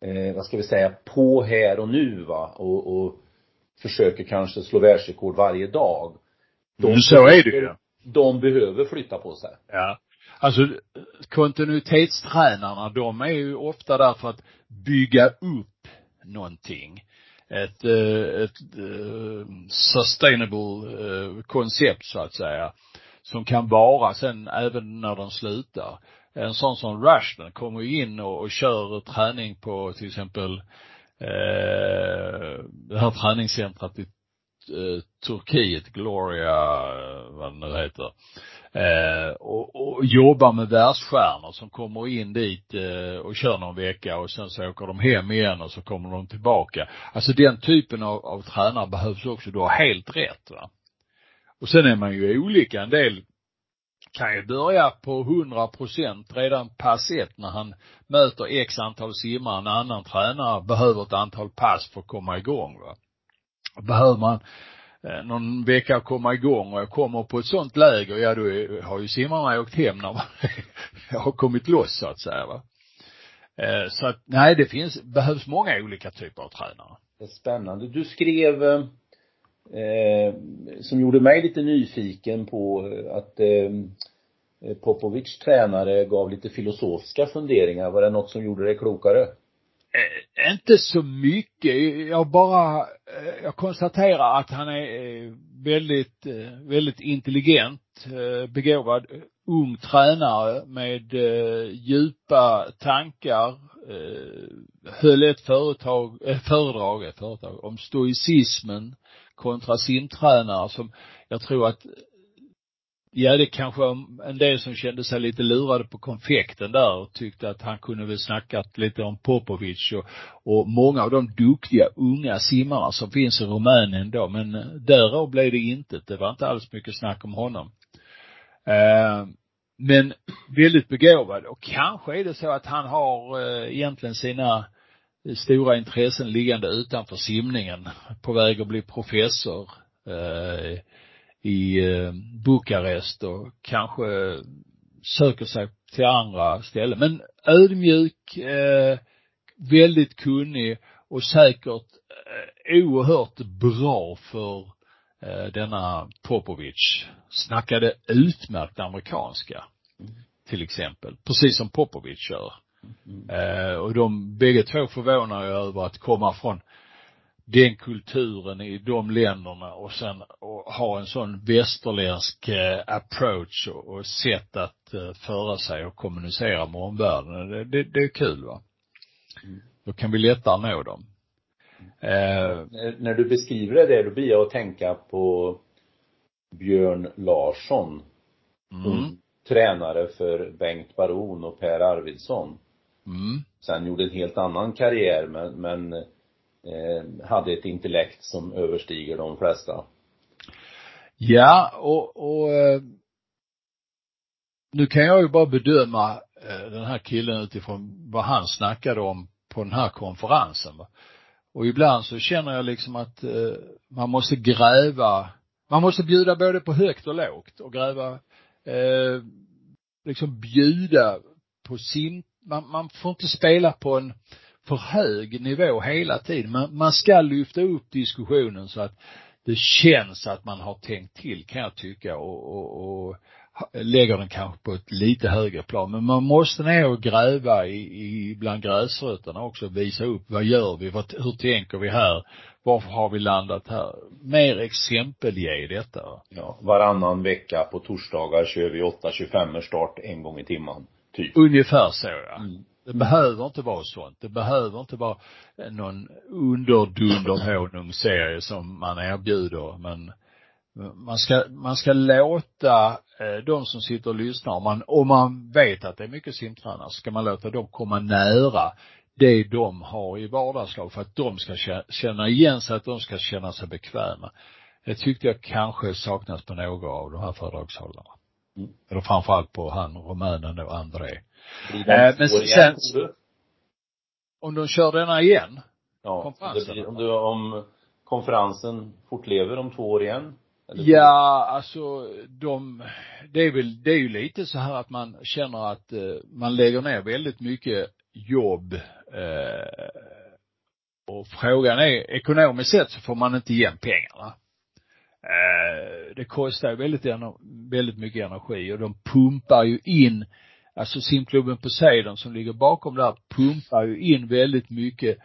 eh, vad ska vi säga, på här och nu va och, och försöker kanske slå världsrekord varje dag. Men så är det ju. De behöver flytta på sig. Ja. Alltså kontinuitetstränarna, de är ju ofta där för att bygga upp någonting. Ett, eh, ett eh, sustainable eh, koncept så att säga. Som kan vara sen även när de slutar. En sån som Rushden kommer ju in och, och kör träning på till exempel eh, det här träningscentret i eh, Turkiet, Gloria, eh, vad det nu heter. Eh, och, och jobbar med världsstjärnor som kommer in dit eh, och kör någon vecka och sen så åker de hem igen och så kommer de tillbaka. Alltså den typen av, av tränare behövs också. Du har helt rätt va. Och sen är man ju olika. En del kan ju börja på 100 procent redan pass ett när han möter x antal simmare. En annan tränare behöver ett antal pass för att komma igång va. Behöver man eh, någon vecka komma igång och jag kommer på ett sånt läger, ja då har ju simmarna åkt hem när man [LAUGHS] har kommit loss så att säga va. Eh, så att, nej det finns, behövs många olika typer av tränare. Det är spännande. Du skrev, eh, eh, som gjorde mig lite nyfiken på eh, att eh, Popovic tränare gav lite filosofiska funderingar. Var det något som gjorde dig klokare? Eh, inte så mycket. Jag bara, eh, jag konstaterar att han är eh, väldigt, eh, väldigt intelligent, eh, begåvad, eh, ung tränare med eh, djupa tankar, eh, höll ett företag, eh, föredrag, ett företag om stoicismen kontra simtränare som jag tror att Ja, det kanske var en del som kände sig lite lurade på konfekten där och tyckte att han kunde väl snackat lite om Popovic och, och många av de duktiga unga simmarna som finns i Rumänien då, men eh, därav blev det inte. Det var inte alls mycket snack om honom. Eh, men väldigt begåvad och kanske är det så att han har eh, egentligen sina stora intressen liggande utanför simningen, på väg att bli professor eh, i eh, Bukarest och kanske söker sig till andra ställen. Men ödmjuk, eh, väldigt kunnig och säkert eh, oerhört bra för eh, denna Popovic. Snackade utmärkt amerikanska. Till exempel. Precis som Popovic gör. Eh, och de bägge två förvånar ju över att komma från den kulturen i de länderna och sen och ha en sån västerländsk eh, approach och, och sätt att eh, föra sig och kommunicera med omvärlden. Det, det, det är kul va. Då kan vi lättare nå dem. Eh, När, när du beskriver det där, då blir jag att tänka på Björn Larsson. mm, Tränare för Bengt Baron och Per Arvidsson. Mm, Sen gjorde en helt annan karriär men, men eh, hade ett intellekt som överstiger de flesta. Ja, och, och eh, nu kan jag ju bara bedöma eh, den här killen utifrån vad han snackade om på den här konferensen. Va? Och ibland så känner jag liksom att eh, man måste gräva, man måste bjuda både på högt och lågt och gräva, eh, liksom bjuda på sin, man, man får inte spela på en för hög nivå hela tiden. Man, man ska lyfta upp diskussionen så att det känns att man har tänkt till kan jag tycka och, och, och lägger den kanske på ett lite högre plan. Men man måste ner och gräva i, i bland gräsrötterna också och visa upp vad gör vi, vad, hur tänker vi här, varför har vi landat här? Mer exempel ge detta. Ja, varannan vecka på torsdagar kör vi 8.25 start en gång i timmen. Typ. Ungefär så ja. Mm. Det behöver inte vara sånt. Det behöver inte vara någon underdunderhonungsserie som man erbjuder. Men, man ska, man ska låta eh, de som sitter och lyssnar, om man, om man vet att det är mycket simtränare, ska man låta dem komma nära det de har i vardagslag för att de ska känna igen sig, att de ska känna sig bekväma. Det tyckte jag kanske saknas på några av de här föredragshållarna. Mm. Eller framförallt på han rumänen då, André. Eh, men sen, igen, om de kör denna igen? Ja, konferensen? Blir, om, du, om konferensen fortlever om två år igen? Ja, alltså de, det är väl, det är ju lite så här att man känner att eh, man lägger ner väldigt mycket jobb eh, och frågan är, ekonomiskt sett så får man inte igen pengarna. Eh, det kostar ju väldigt, väldigt mycket energi och de pumpar ju in, alltså simklubben Poseidon som ligger bakom där, pumpar ju in väldigt mycket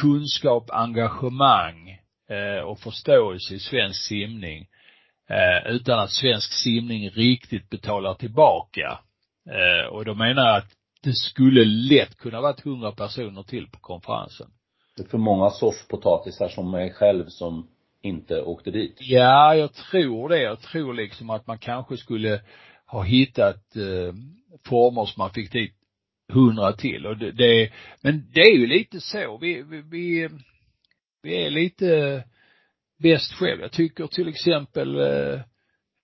kunskap, engagemang eh, och förståelse i svensk simning eh, utan att svensk simning riktigt betalar tillbaka. Eh, och då menar jag att det skulle lätt kunna varit hundra personer till på konferensen. Det är för många soffpotatisar som mig själv som inte åkte dit. Ja, jag tror det. Jag tror liksom att man kanske skulle ha hittat eh, former som man fick dit hundra till och det, det, men det är ju lite så. Vi, vi, vi, vi är lite bäst själv. Jag tycker till exempel eh,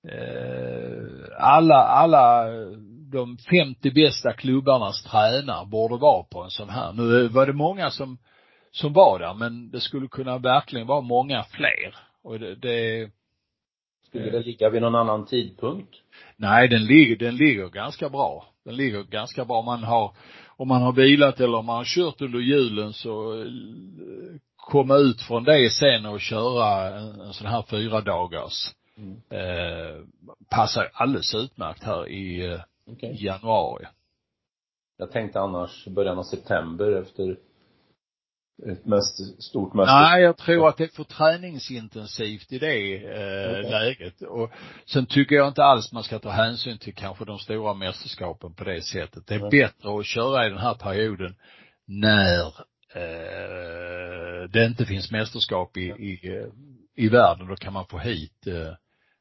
eh, alla, alla de 50 bästa klubbarnas tränare borde vara på en sån här. Nu var det många som, som var där, men det skulle kunna verkligen vara många fler. Och det, det skulle det ligga vid någon annan tidpunkt? Nej, den ligger, den ligger ganska bra. Den ligger ganska bra. Man har, om man har bilat eller om man har kört under julen så eh, komma ut från det sen och köra en, en sån här fyra dagars mm. eh, passar alldeles utmärkt här i, eh, okay. i januari. Jag tänkte annars början av september efter ett mest, stort mäster. Nej, jag tror att det är för träningsintensivt i det eh, okay. läget. Och sen tycker jag inte alls man ska ta hänsyn till kanske de stora mästerskapen på det sättet. Det är mm. bättre att köra i den här perioden när eh, det inte finns mästerskap i, i, i världen. Då kan man få hit eh,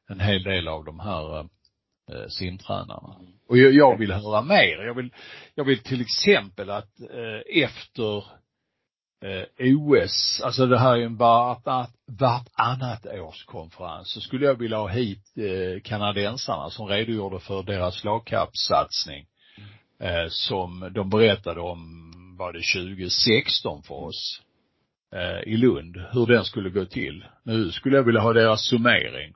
en hel del av de här eh, simtränarna. Och jag, jag vill höra mer. Jag vill, jag vill till exempel att eh, efter eh, OS, alltså det här är ju en vartannat, vartannat års konferens, så skulle jag vilja ha hit eh, kanadensarna som redogjorde för deras lagkappsatsning. Eh, som de berättade om, var det 2016 för oss, eh, i Lund, hur den skulle gå till. Nu skulle jag vilja ha deras summering.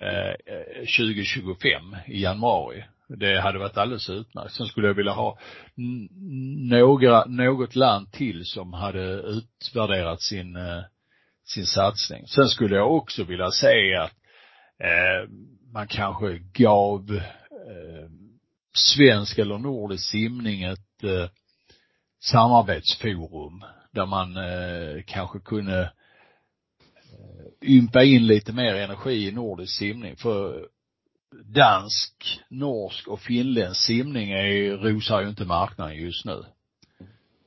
Eh, eh 2025 i januari. Det hade varit alldeles utmärkt. Sen skulle jag vilja ha några, något land till som hade utvärderat sin, eh, sin satsning. Sen skulle jag också vilja säga att eh, man kanske gav eh, svensk eller nordisk simning ett eh, samarbetsforum där man eh, kanske kunde eh, ympa in lite mer energi i nordisk simning. För dansk, norsk och finländsk simning är, rosar ju inte marknaden just nu.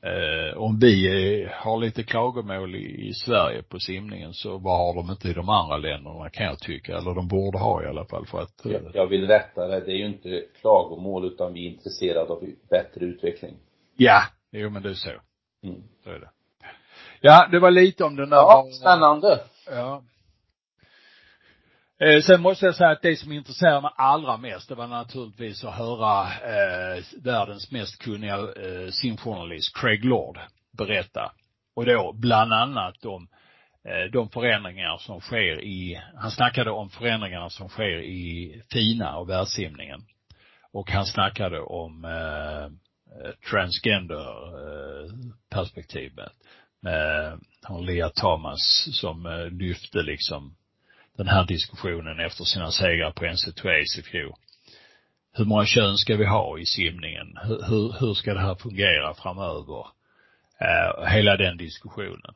Eh, om vi är, har lite klagomål i, i Sverige på simningen så vad har de inte i de andra länderna kan jag tycka, eller de borde ha i alla fall för att jag, jag vill rätta det, det är ju inte klagomål utan vi är intresserade av bättre utveckling. Ja, jo men det är så. Mm. Så är det. Ja, det var lite om den där. Ja, spännande. Ja. Eh, sen måste jag säga att det som intresserade mig allra mest, det var naturligtvis att höra eh, världens mest kunniga eh, simjournalist, Craig Lord, berätta. Och då bland annat om eh, de förändringar som sker i, han snackade om förändringarna som sker i FINA och världssimningen. Och han snackade om eh, eh transgender eh, perspektivet eh, med hon Lea Thomas som eh, lyfte liksom den här diskussionen efter sina segrar på NC2 i fjol. Hur många kön ska vi ha i simningen? Hur, hur, hur ska det här fungera framöver? Eh, hela den diskussionen.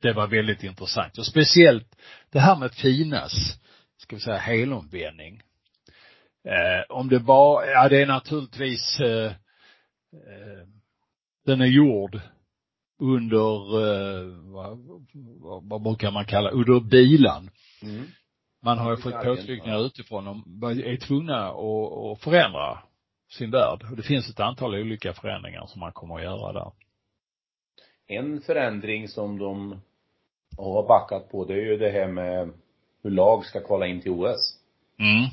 Det var väldigt intressant och speciellt det här med Finas, ska vi säga helomvändning. Eh, om det bara, ja det är naturligtvis eh, eh den är gjord under, eh, vad, vad, brukar man kalla, under bilan. Mm. man har ju fått påtryckningar utifrån och är tvungna att, att förändra sin värld. Och det finns ett antal olika förändringar som man kommer att göra där. En förändring som de har backat på, det är ju det här med hur lag ska kvala in till OS. Mm.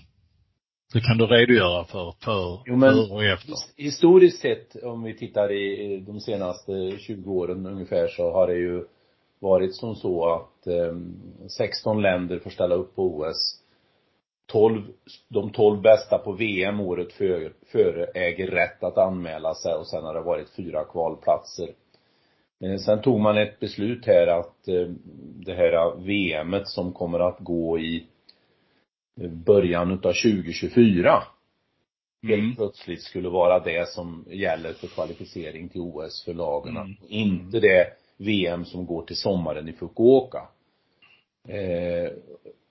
Det kan du redogöra för, för, jo, men, för och efter? Historiskt sett, om vi tittar i de senaste 20 åren ungefär, så har det ju varit som så att eh, 16 länder får ställa upp på OS. 12, de 12 bästa på VM året före, före äger rätt att anmäla sig och sen har det varit fyra kvalplatser. Eh, sen tog man ett beslut här att eh, det här VMet som kommer att gå i början utav 2024 mm. helt plötsligt skulle vara det som gäller för kvalificering till OS för lagen. Mm. Inte det VM som går till sommaren i Fukuoka. Eh,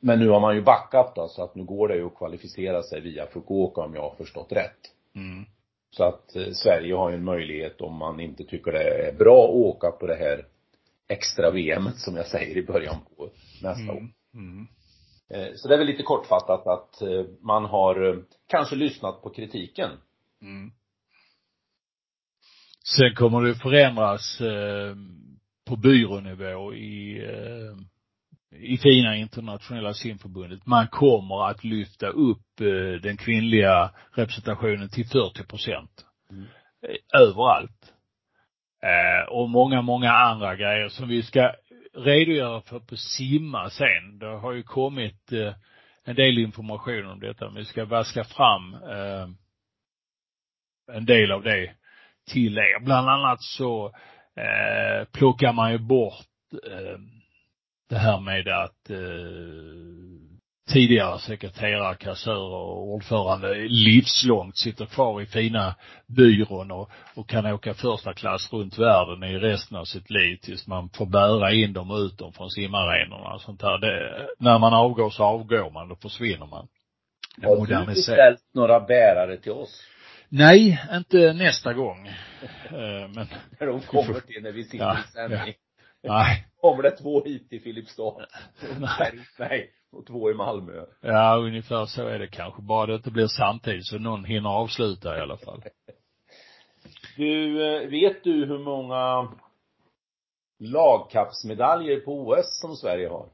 men nu har man ju backat då, så att nu går det ju att kvalificera sig via Fukuoka om jag har förstått rätt. Mm. Så att eh, Sverige har ju en möjlighet om man inte tycker det är bra att åka på det här extra VMet som jag säger i början på nästa mm. år. Eh, så det är väl lite kortfattat att eh, man har eh, kanske lyssnat på kritiken. Mm. Sen kommer det förändras på byrånivå i, i fina internationella simförbundet. Man kommer att lyfta upp den kvinnliga representationen till 40 procent. Mm. Överallt. och många, många andra grejer som vi ska redogöra för på simma sen. Det har ju kommit eh, en del information om detta, men vi ska vaska fram eh, en del av det till er. Bland annat så eh, plockar man ju bort eh, det här med att eh, tidigare sekreterare, kassörer och ordförande livslångt sitter kvar i fina byrån och, och kan åka första klass runt världen i resten av sitt liv tills man får bära in dem och ut dem från simarenorna och sånt där. Det, när man avgår så avgår man, då försvinner man. Har du beställt några bärare till oss? Nej, inte nästa gång. [LAUGHS] Eh, men. När de kommer till när vi sitter ja, i sändning. Ja. Nej. Kommer det två hit till Filipstad? [LAUGHS] Nej. Nej och två i Malmö. Ja, ungefär så är det kanske. Bara det inte blir samtidigt så någon hinner avsluta i alla fall. [LAUGHS] Du, eh, vet du hur många lagkappsmedaljer på OS som Sverige har?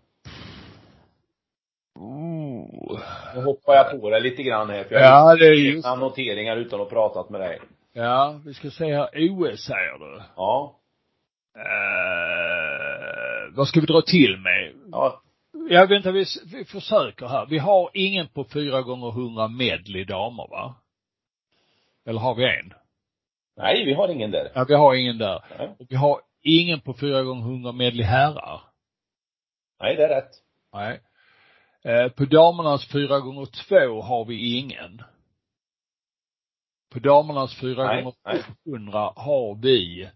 Oh. Nu hoppar jag på det lite grann här för jag ja, har det är just... noteringar utan att ha pratat med dig. Ja, vi ska se här. OS säger du? Ja. Uh, vad ska vi dra till med? Ja, Ja, vänta, vi, vi försöker här. Vi har ingen på fyra gånger hundra medley damer, va? Eller har vi en? Nej, vi har ingen där. Ja, vi har ingen där. Nej. Och vi har ingen på fyra gånger hundra medley herrar. Nej, det är rätt. Nej. Eh, på damernas fyra gånger två har vi ingen. På damernas fyra gånger hundra har vi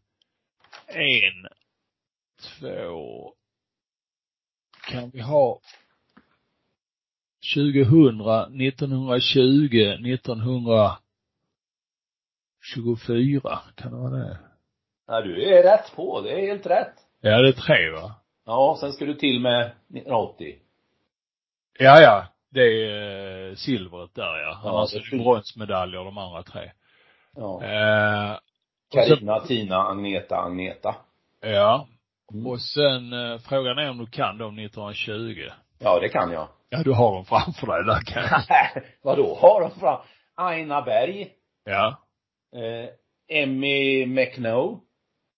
en, två, kan vi ha 2000, 1920, 1924, kan det vara det? Ja, du är rätt på, det är helt rätt. Ja, det är tre va? Ja, sen ska du till med 1980. Ja, ja. Det är eh, silvret där ja. ja Annars är det bronsmedaljer de andra tre. Ja. Eh, Carina, Tina, Agneta, Agneta. Ja. Mm. Och sen eh, frågan är om du kan dem 1920? Ja, det kan jag. Ja, du har dem framför dig där kan jag. [LAUGHS] Vadå, har dem fram? Aina Berg. Ja. Eh, Emmy McNo.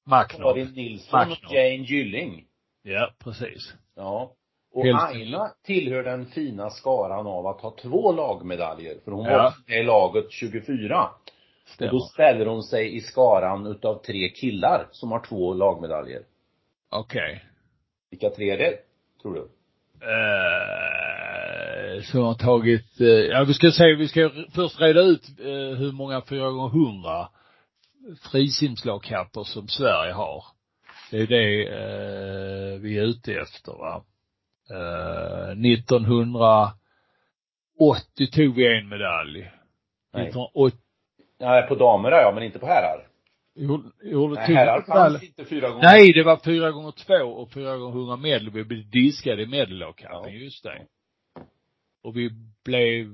Macno. Karin Nilsson Macno. och Jane Gylling. Ja, precis. Ja. Och Helt Aina tillhör den fina skaran av att ha två lagmedaljer. För hon ja. var med i laget 24. Stämmer. Och då ställer hon sig i skaran utav tre killar som har två lagmedaljer. Okej. Okay. Vilka tre är det, tror du? Uh, som har tagit, uh, ja vi ska säga, vi ska först reda ut uh, hur många 4 gånger 100 frisimslagkappor som Sverige har. Det är det uh, vi är ute efter va. Uh, 1980 tog vi en medalj. Nej. 1980. Nej, på damer ja, men inte på herrar. Gjorde, gjorde Nej, herrar fanns inte fyra gånger. Nej, det var fyra gånger två och fyra gånger hundra medel. Vi blev diskade i medellagkampen, ja. just det. Och vi blev,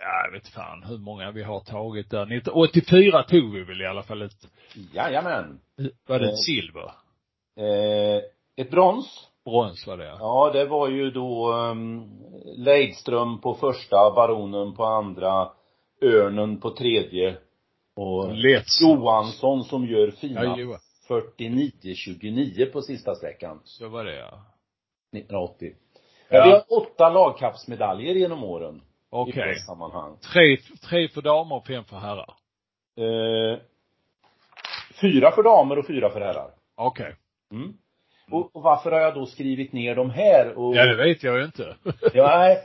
ja, jag vet fan hur många vi har tagit där. 1984 tog vi väl i alla fall ett, Jajamän. var det Eh. ett silver? Eh, ett brons. Brons var det ja. Ja, det var ju då um, Leidström på första, Baronen på andra, Örnen på tredje och Lätt. Johansson som gör fina Ja, Johan. 49-29 på sista sträckan Så var det ja. 1980. Ja. Vi har åtta lagkappsmedaljer genom åren. Okej. I det sammanhang. Tre, tre för damer och fem för herrar. Eh, fyra för damer och fyra för herrar. Okej. Mm. Och, och varför har jag då skrivit ner de här? Och, Ja, det vet jag ju inte. Ja, nej.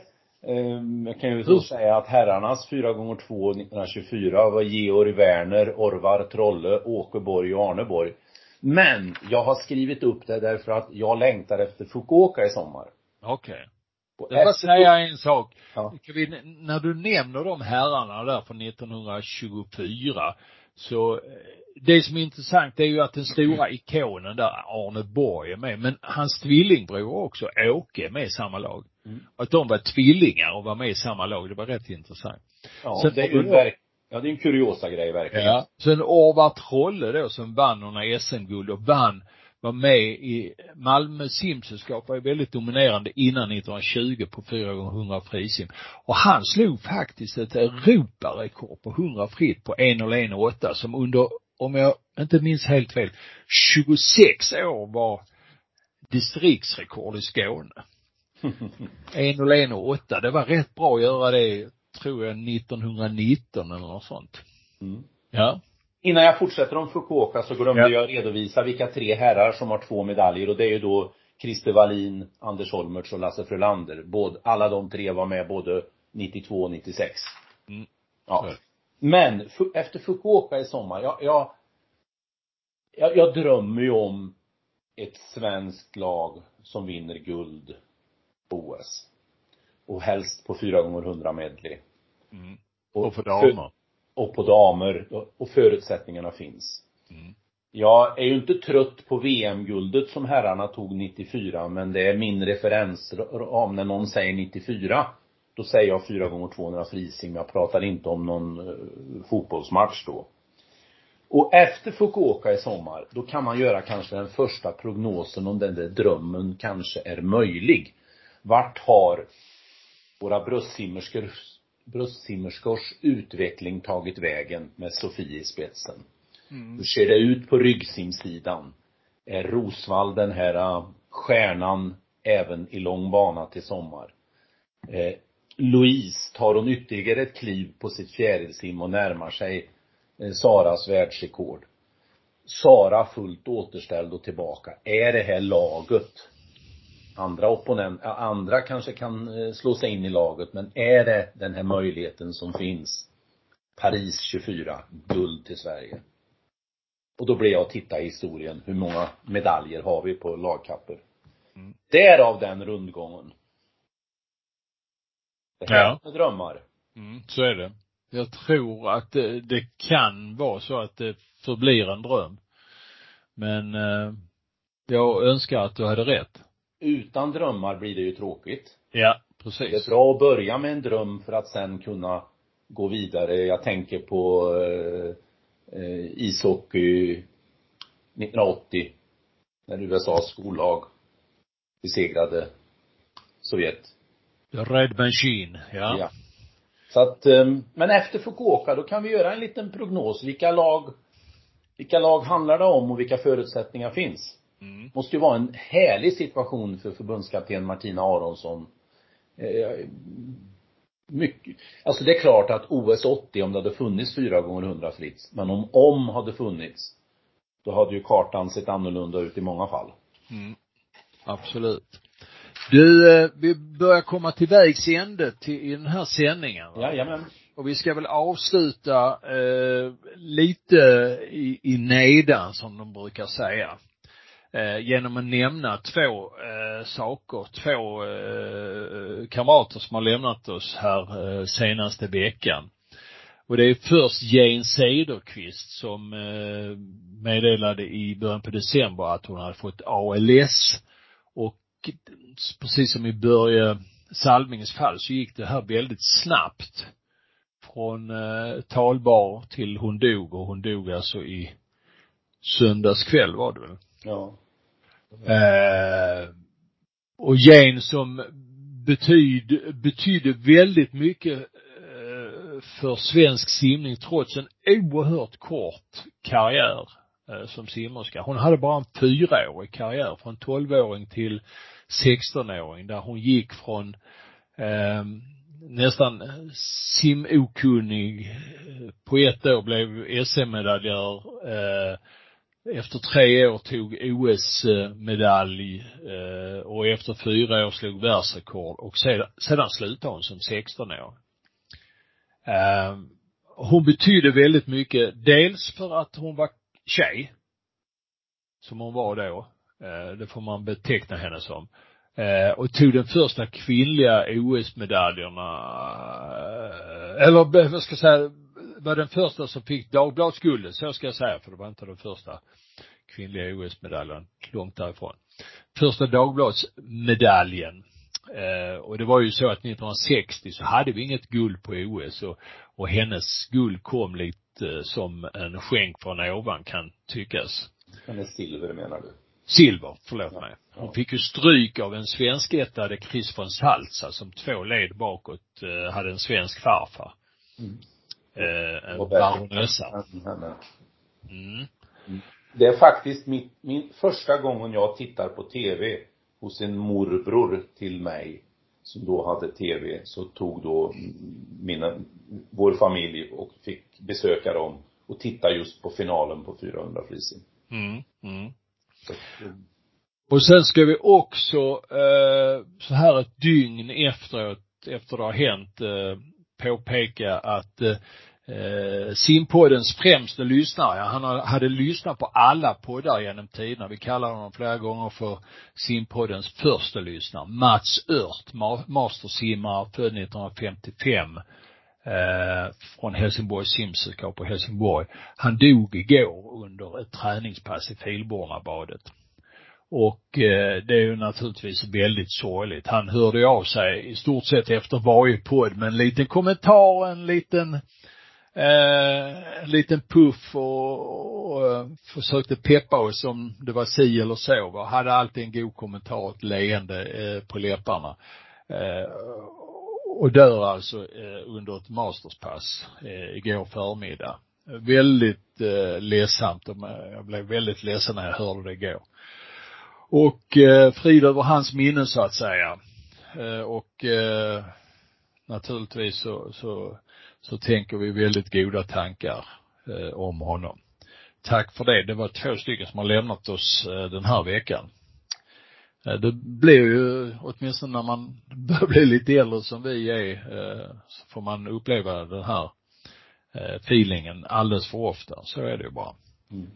Ehm, jag kan ju så säga att herrarnas 4 gånger 2 1924 var Georg Werner, Orvar Trolle, Åke Borg och Arne Borg. Men jag har skrivit upp det därför att jag längtar efter Fukuoka i sommar. Okej. Och Jag efter- säga en sak. Ja. När du nämner de herrarna där från 1924, så eh, det som är intressant är ju att den stora ikonen där, Arne Borg är med, men hans tvillingbror också, Åke, är med i samma lag. Mm. Att de var tvillingar och var med i samma lag, det var rätt intressant. Ja, Sen- det är ju en verk, ja, det är en kuriosa grej verkligen. Ja. Sen Orvar Trolle då som vann några SM-guld och vann, var med i Malmö simsällskap var ju väldigt dominerande innan 1920 på 4 gånger 100 frisim. Och han slog faktiskt ett Europarekord på 100 fritt på 1.01,8 som under, om jag inte minns helt fel, 26 år var distriktsrekord i Skåne. [LAUGHS] 1.01,8. Det var rätt bra att göra det, tror jag, 1919 eller något sånt. Mm. Ja. Innan jag fortsätter om Fukuoka så glömde Ja. jag redovisa vilka tre herrar som har två medaljer och det är ju då Christer Wallin, Anders Holmertz och Lasse Frölander. Både, alla de tre var med både 92 och 96. Mm. Ja. Så. Men efter Fukuoka i sommar, jag, jag, jag, jag drömmer ju om ett svenskt lag som vinner guld på OS. Och helst på 4 gånger 100 medley. Mm. Och för damer. Och på damer. Och förutsättningarna finns. Mm. Jag är ju inte trött på VM-guldet som herrarna tog 94, men det är min referensram när någon säger 94. Då säger jag 4 gånger 200 frisim. Jag pratar inte om någon eh, fotbollsmatch då. Och efter Fukuoka i sommar, då kan man göra kanske den första prognosen om den där drömmen kanske är möjlig. Vart har våra bröstsimmerskors, bröstsimmerskors utveckling tagit vägen med Sofie i spetsen? Hur ser det ut på ryggsimsidan? Är Rosvall den här äh, stjärnan även i lång bana till sommar? Eh, Louise, tar hon ytterligare ett kliv på sitt fjärilsim och närmar sig eh, Saras världsrekord? Sara fullt återställd och tillbaka. Är det här laget? Andra opponent, ja, andra kanske kan eh, slå sig in i laget, men är det den här möjligheten som finns? Paris 24, guld till Sverige. Och då blir jag och titta i historien, hur många medaljer har vi på lagkapper? Mm. Därav den rundgången. Det här Ja. drömmar. Mm, så är det. Jag tror att det, det kan vara så att det förblir en dröm. Men eh, jag önskar att du hade rätt. Utan drömmar blir det ju tråkigt. Ja, Det precis. är bra att börja med en dröm för att sen kunna gå vidare. Jag tänker på eh, eh, ishockey 1980. När USAs skollag besegrade Sovjet. Red Machine, ja. Ja. Så att, eh, men efter Fukuoka, då kan vi göra en liten prognos. Vilka lag, vilka lag handlar det om och vilka förutsättningar finns? Mm. Måste ju vara en härlig situation för förbundskapten Martina Aronsson. Eh, mycket, alltså det är klart att OS 80, om det hade funnits 4 gånger 100 fritt, men om om hade funnits, då hade ju kartan sett annorlunda ut i många fall. Mm. Absolut. Du, eh, vi börjar komma till vägs ände till, i den här sändningen. va? Jajamän. Och vi ska väl avsluta eh, lite i, i nedan som de brukar säga. Eh, genom att nämna två eh, saker, två eh, kamrater som har lämnat oss här eh, senaste veckan. Och det är först Jane Cederqvist som eh, meddelade i början på december att hon hade fått ALS och precis som i Börje Salminges fall så gick det här väldigt snabbt. Från eh, talbar till hon dog och hon dog alltså i söndags kväll var det väl? Ja. Eh, och Jane som betyd, betydde väldigt mycket eh, för svensk simning trots en oerhört kort karriär eh, som simmerska. Hon hade bara en fyraårig karriär från 12-åring till 16-åring där hon gick från eh, nästan simokunnig eh, på ett år blev SM-medaljör eh, efter tre år tog OS-medalj eh, eh, och efter fyra år slog världsrekord och sedan, sedan slutade hon som 16 år. Eh, hon betydde väldigt mycket, dels för att hon var tjej, som hon var då, eh, det får man beteckna henne som, eh, och tog den första kvinnliga OS-medaljerna, eller vad ska jag säga, var den första som fick Dagbladsguldet, så ska jag säga, för det var inte den första kvinnliga OS-medaljen, långt därifrån. Första Dagbladsmedaljen. Eh, och det var ju så att 1960 så hade vi inget guld på OS och, och hennes guld kom lite eh, som en skänk från ovan kan tyckas. Hennes silver menar du? Silver, förlåt mig. Hon fick ju stryk av en svenskättade Chris von Salza som två led bakåt eh, hade en svensk farfar. Mm. Eh, baronessa. Mm. mm. Det är faktiskt min, min första gången jag tittar på tv hos en morbror till mig som då hade tv så tog då mina, vår familj och fick besöka dem och titta just på finalen på 400 flisen. Mm, mm. och sen ska vi också eh, så här ett dygn efteråt, efter det har hänt, eh, påpeka att eh, eh, simpoddens främste lyssnare. Han hade lyssnat på alla poddar genom tiderna. Vi kallar honom flera gånger för simpoddens första lyssnare. Mats Ört, mastersimmare född 1955 eh, från Helsingborgs simsällskap på Helsingborg. Han dog igår under ett träningspass i Filbornabadet. Och eh, det är ju naturligtvis väldigt sorgligt. Han hörde av sig i stort sett efter varje podd med en liten kommentar, en liten eh, en liten puff och, och och, eh, försökte peppa oss om det var si eller så. Va? Hade alltid en god kommentar, ett leende eh, på läpparna. Eh, och dör alltså eh, under ett masterspass eh, igår förmiddag. Väldigt eh, ledsamt. Jag blev väldigt ledsen när jag hörde det igår. Och eh, frid över hans minne så att säga. Eh, och eh, naturligtvis så, så så tänker vi väldigt goda tankar eh, om honom. Tack för det. Det var två stycken som har lämnat oss eh, den här veckan. Eh, det blir ju, åtminstone när man [LAUGHS] börjar bli lite äldre som vi är, eh, så får man uppleva den här eh, feelingen alldeles för ofta. Så är det ju bara. Mm.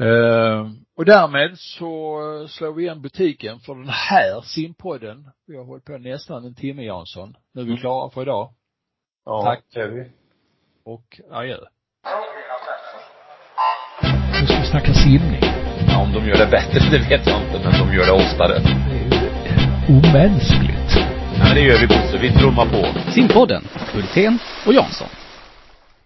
Uh, och därmed så slår vi igen butiken för den här simpodden. Vi har hållit på nästan en timme Jansson. Nu är vi mm. klara för idag. Ja, Tack. det är vi. Och adjö. Nu ska vi snacka simning. Ja, om de gör det bättre, det vet jag inte, men de gör det oftare. Det är omänskligt. Ja, det gör vi Bosse. Vi trummar på. Simpodden, Hultén och Jansson.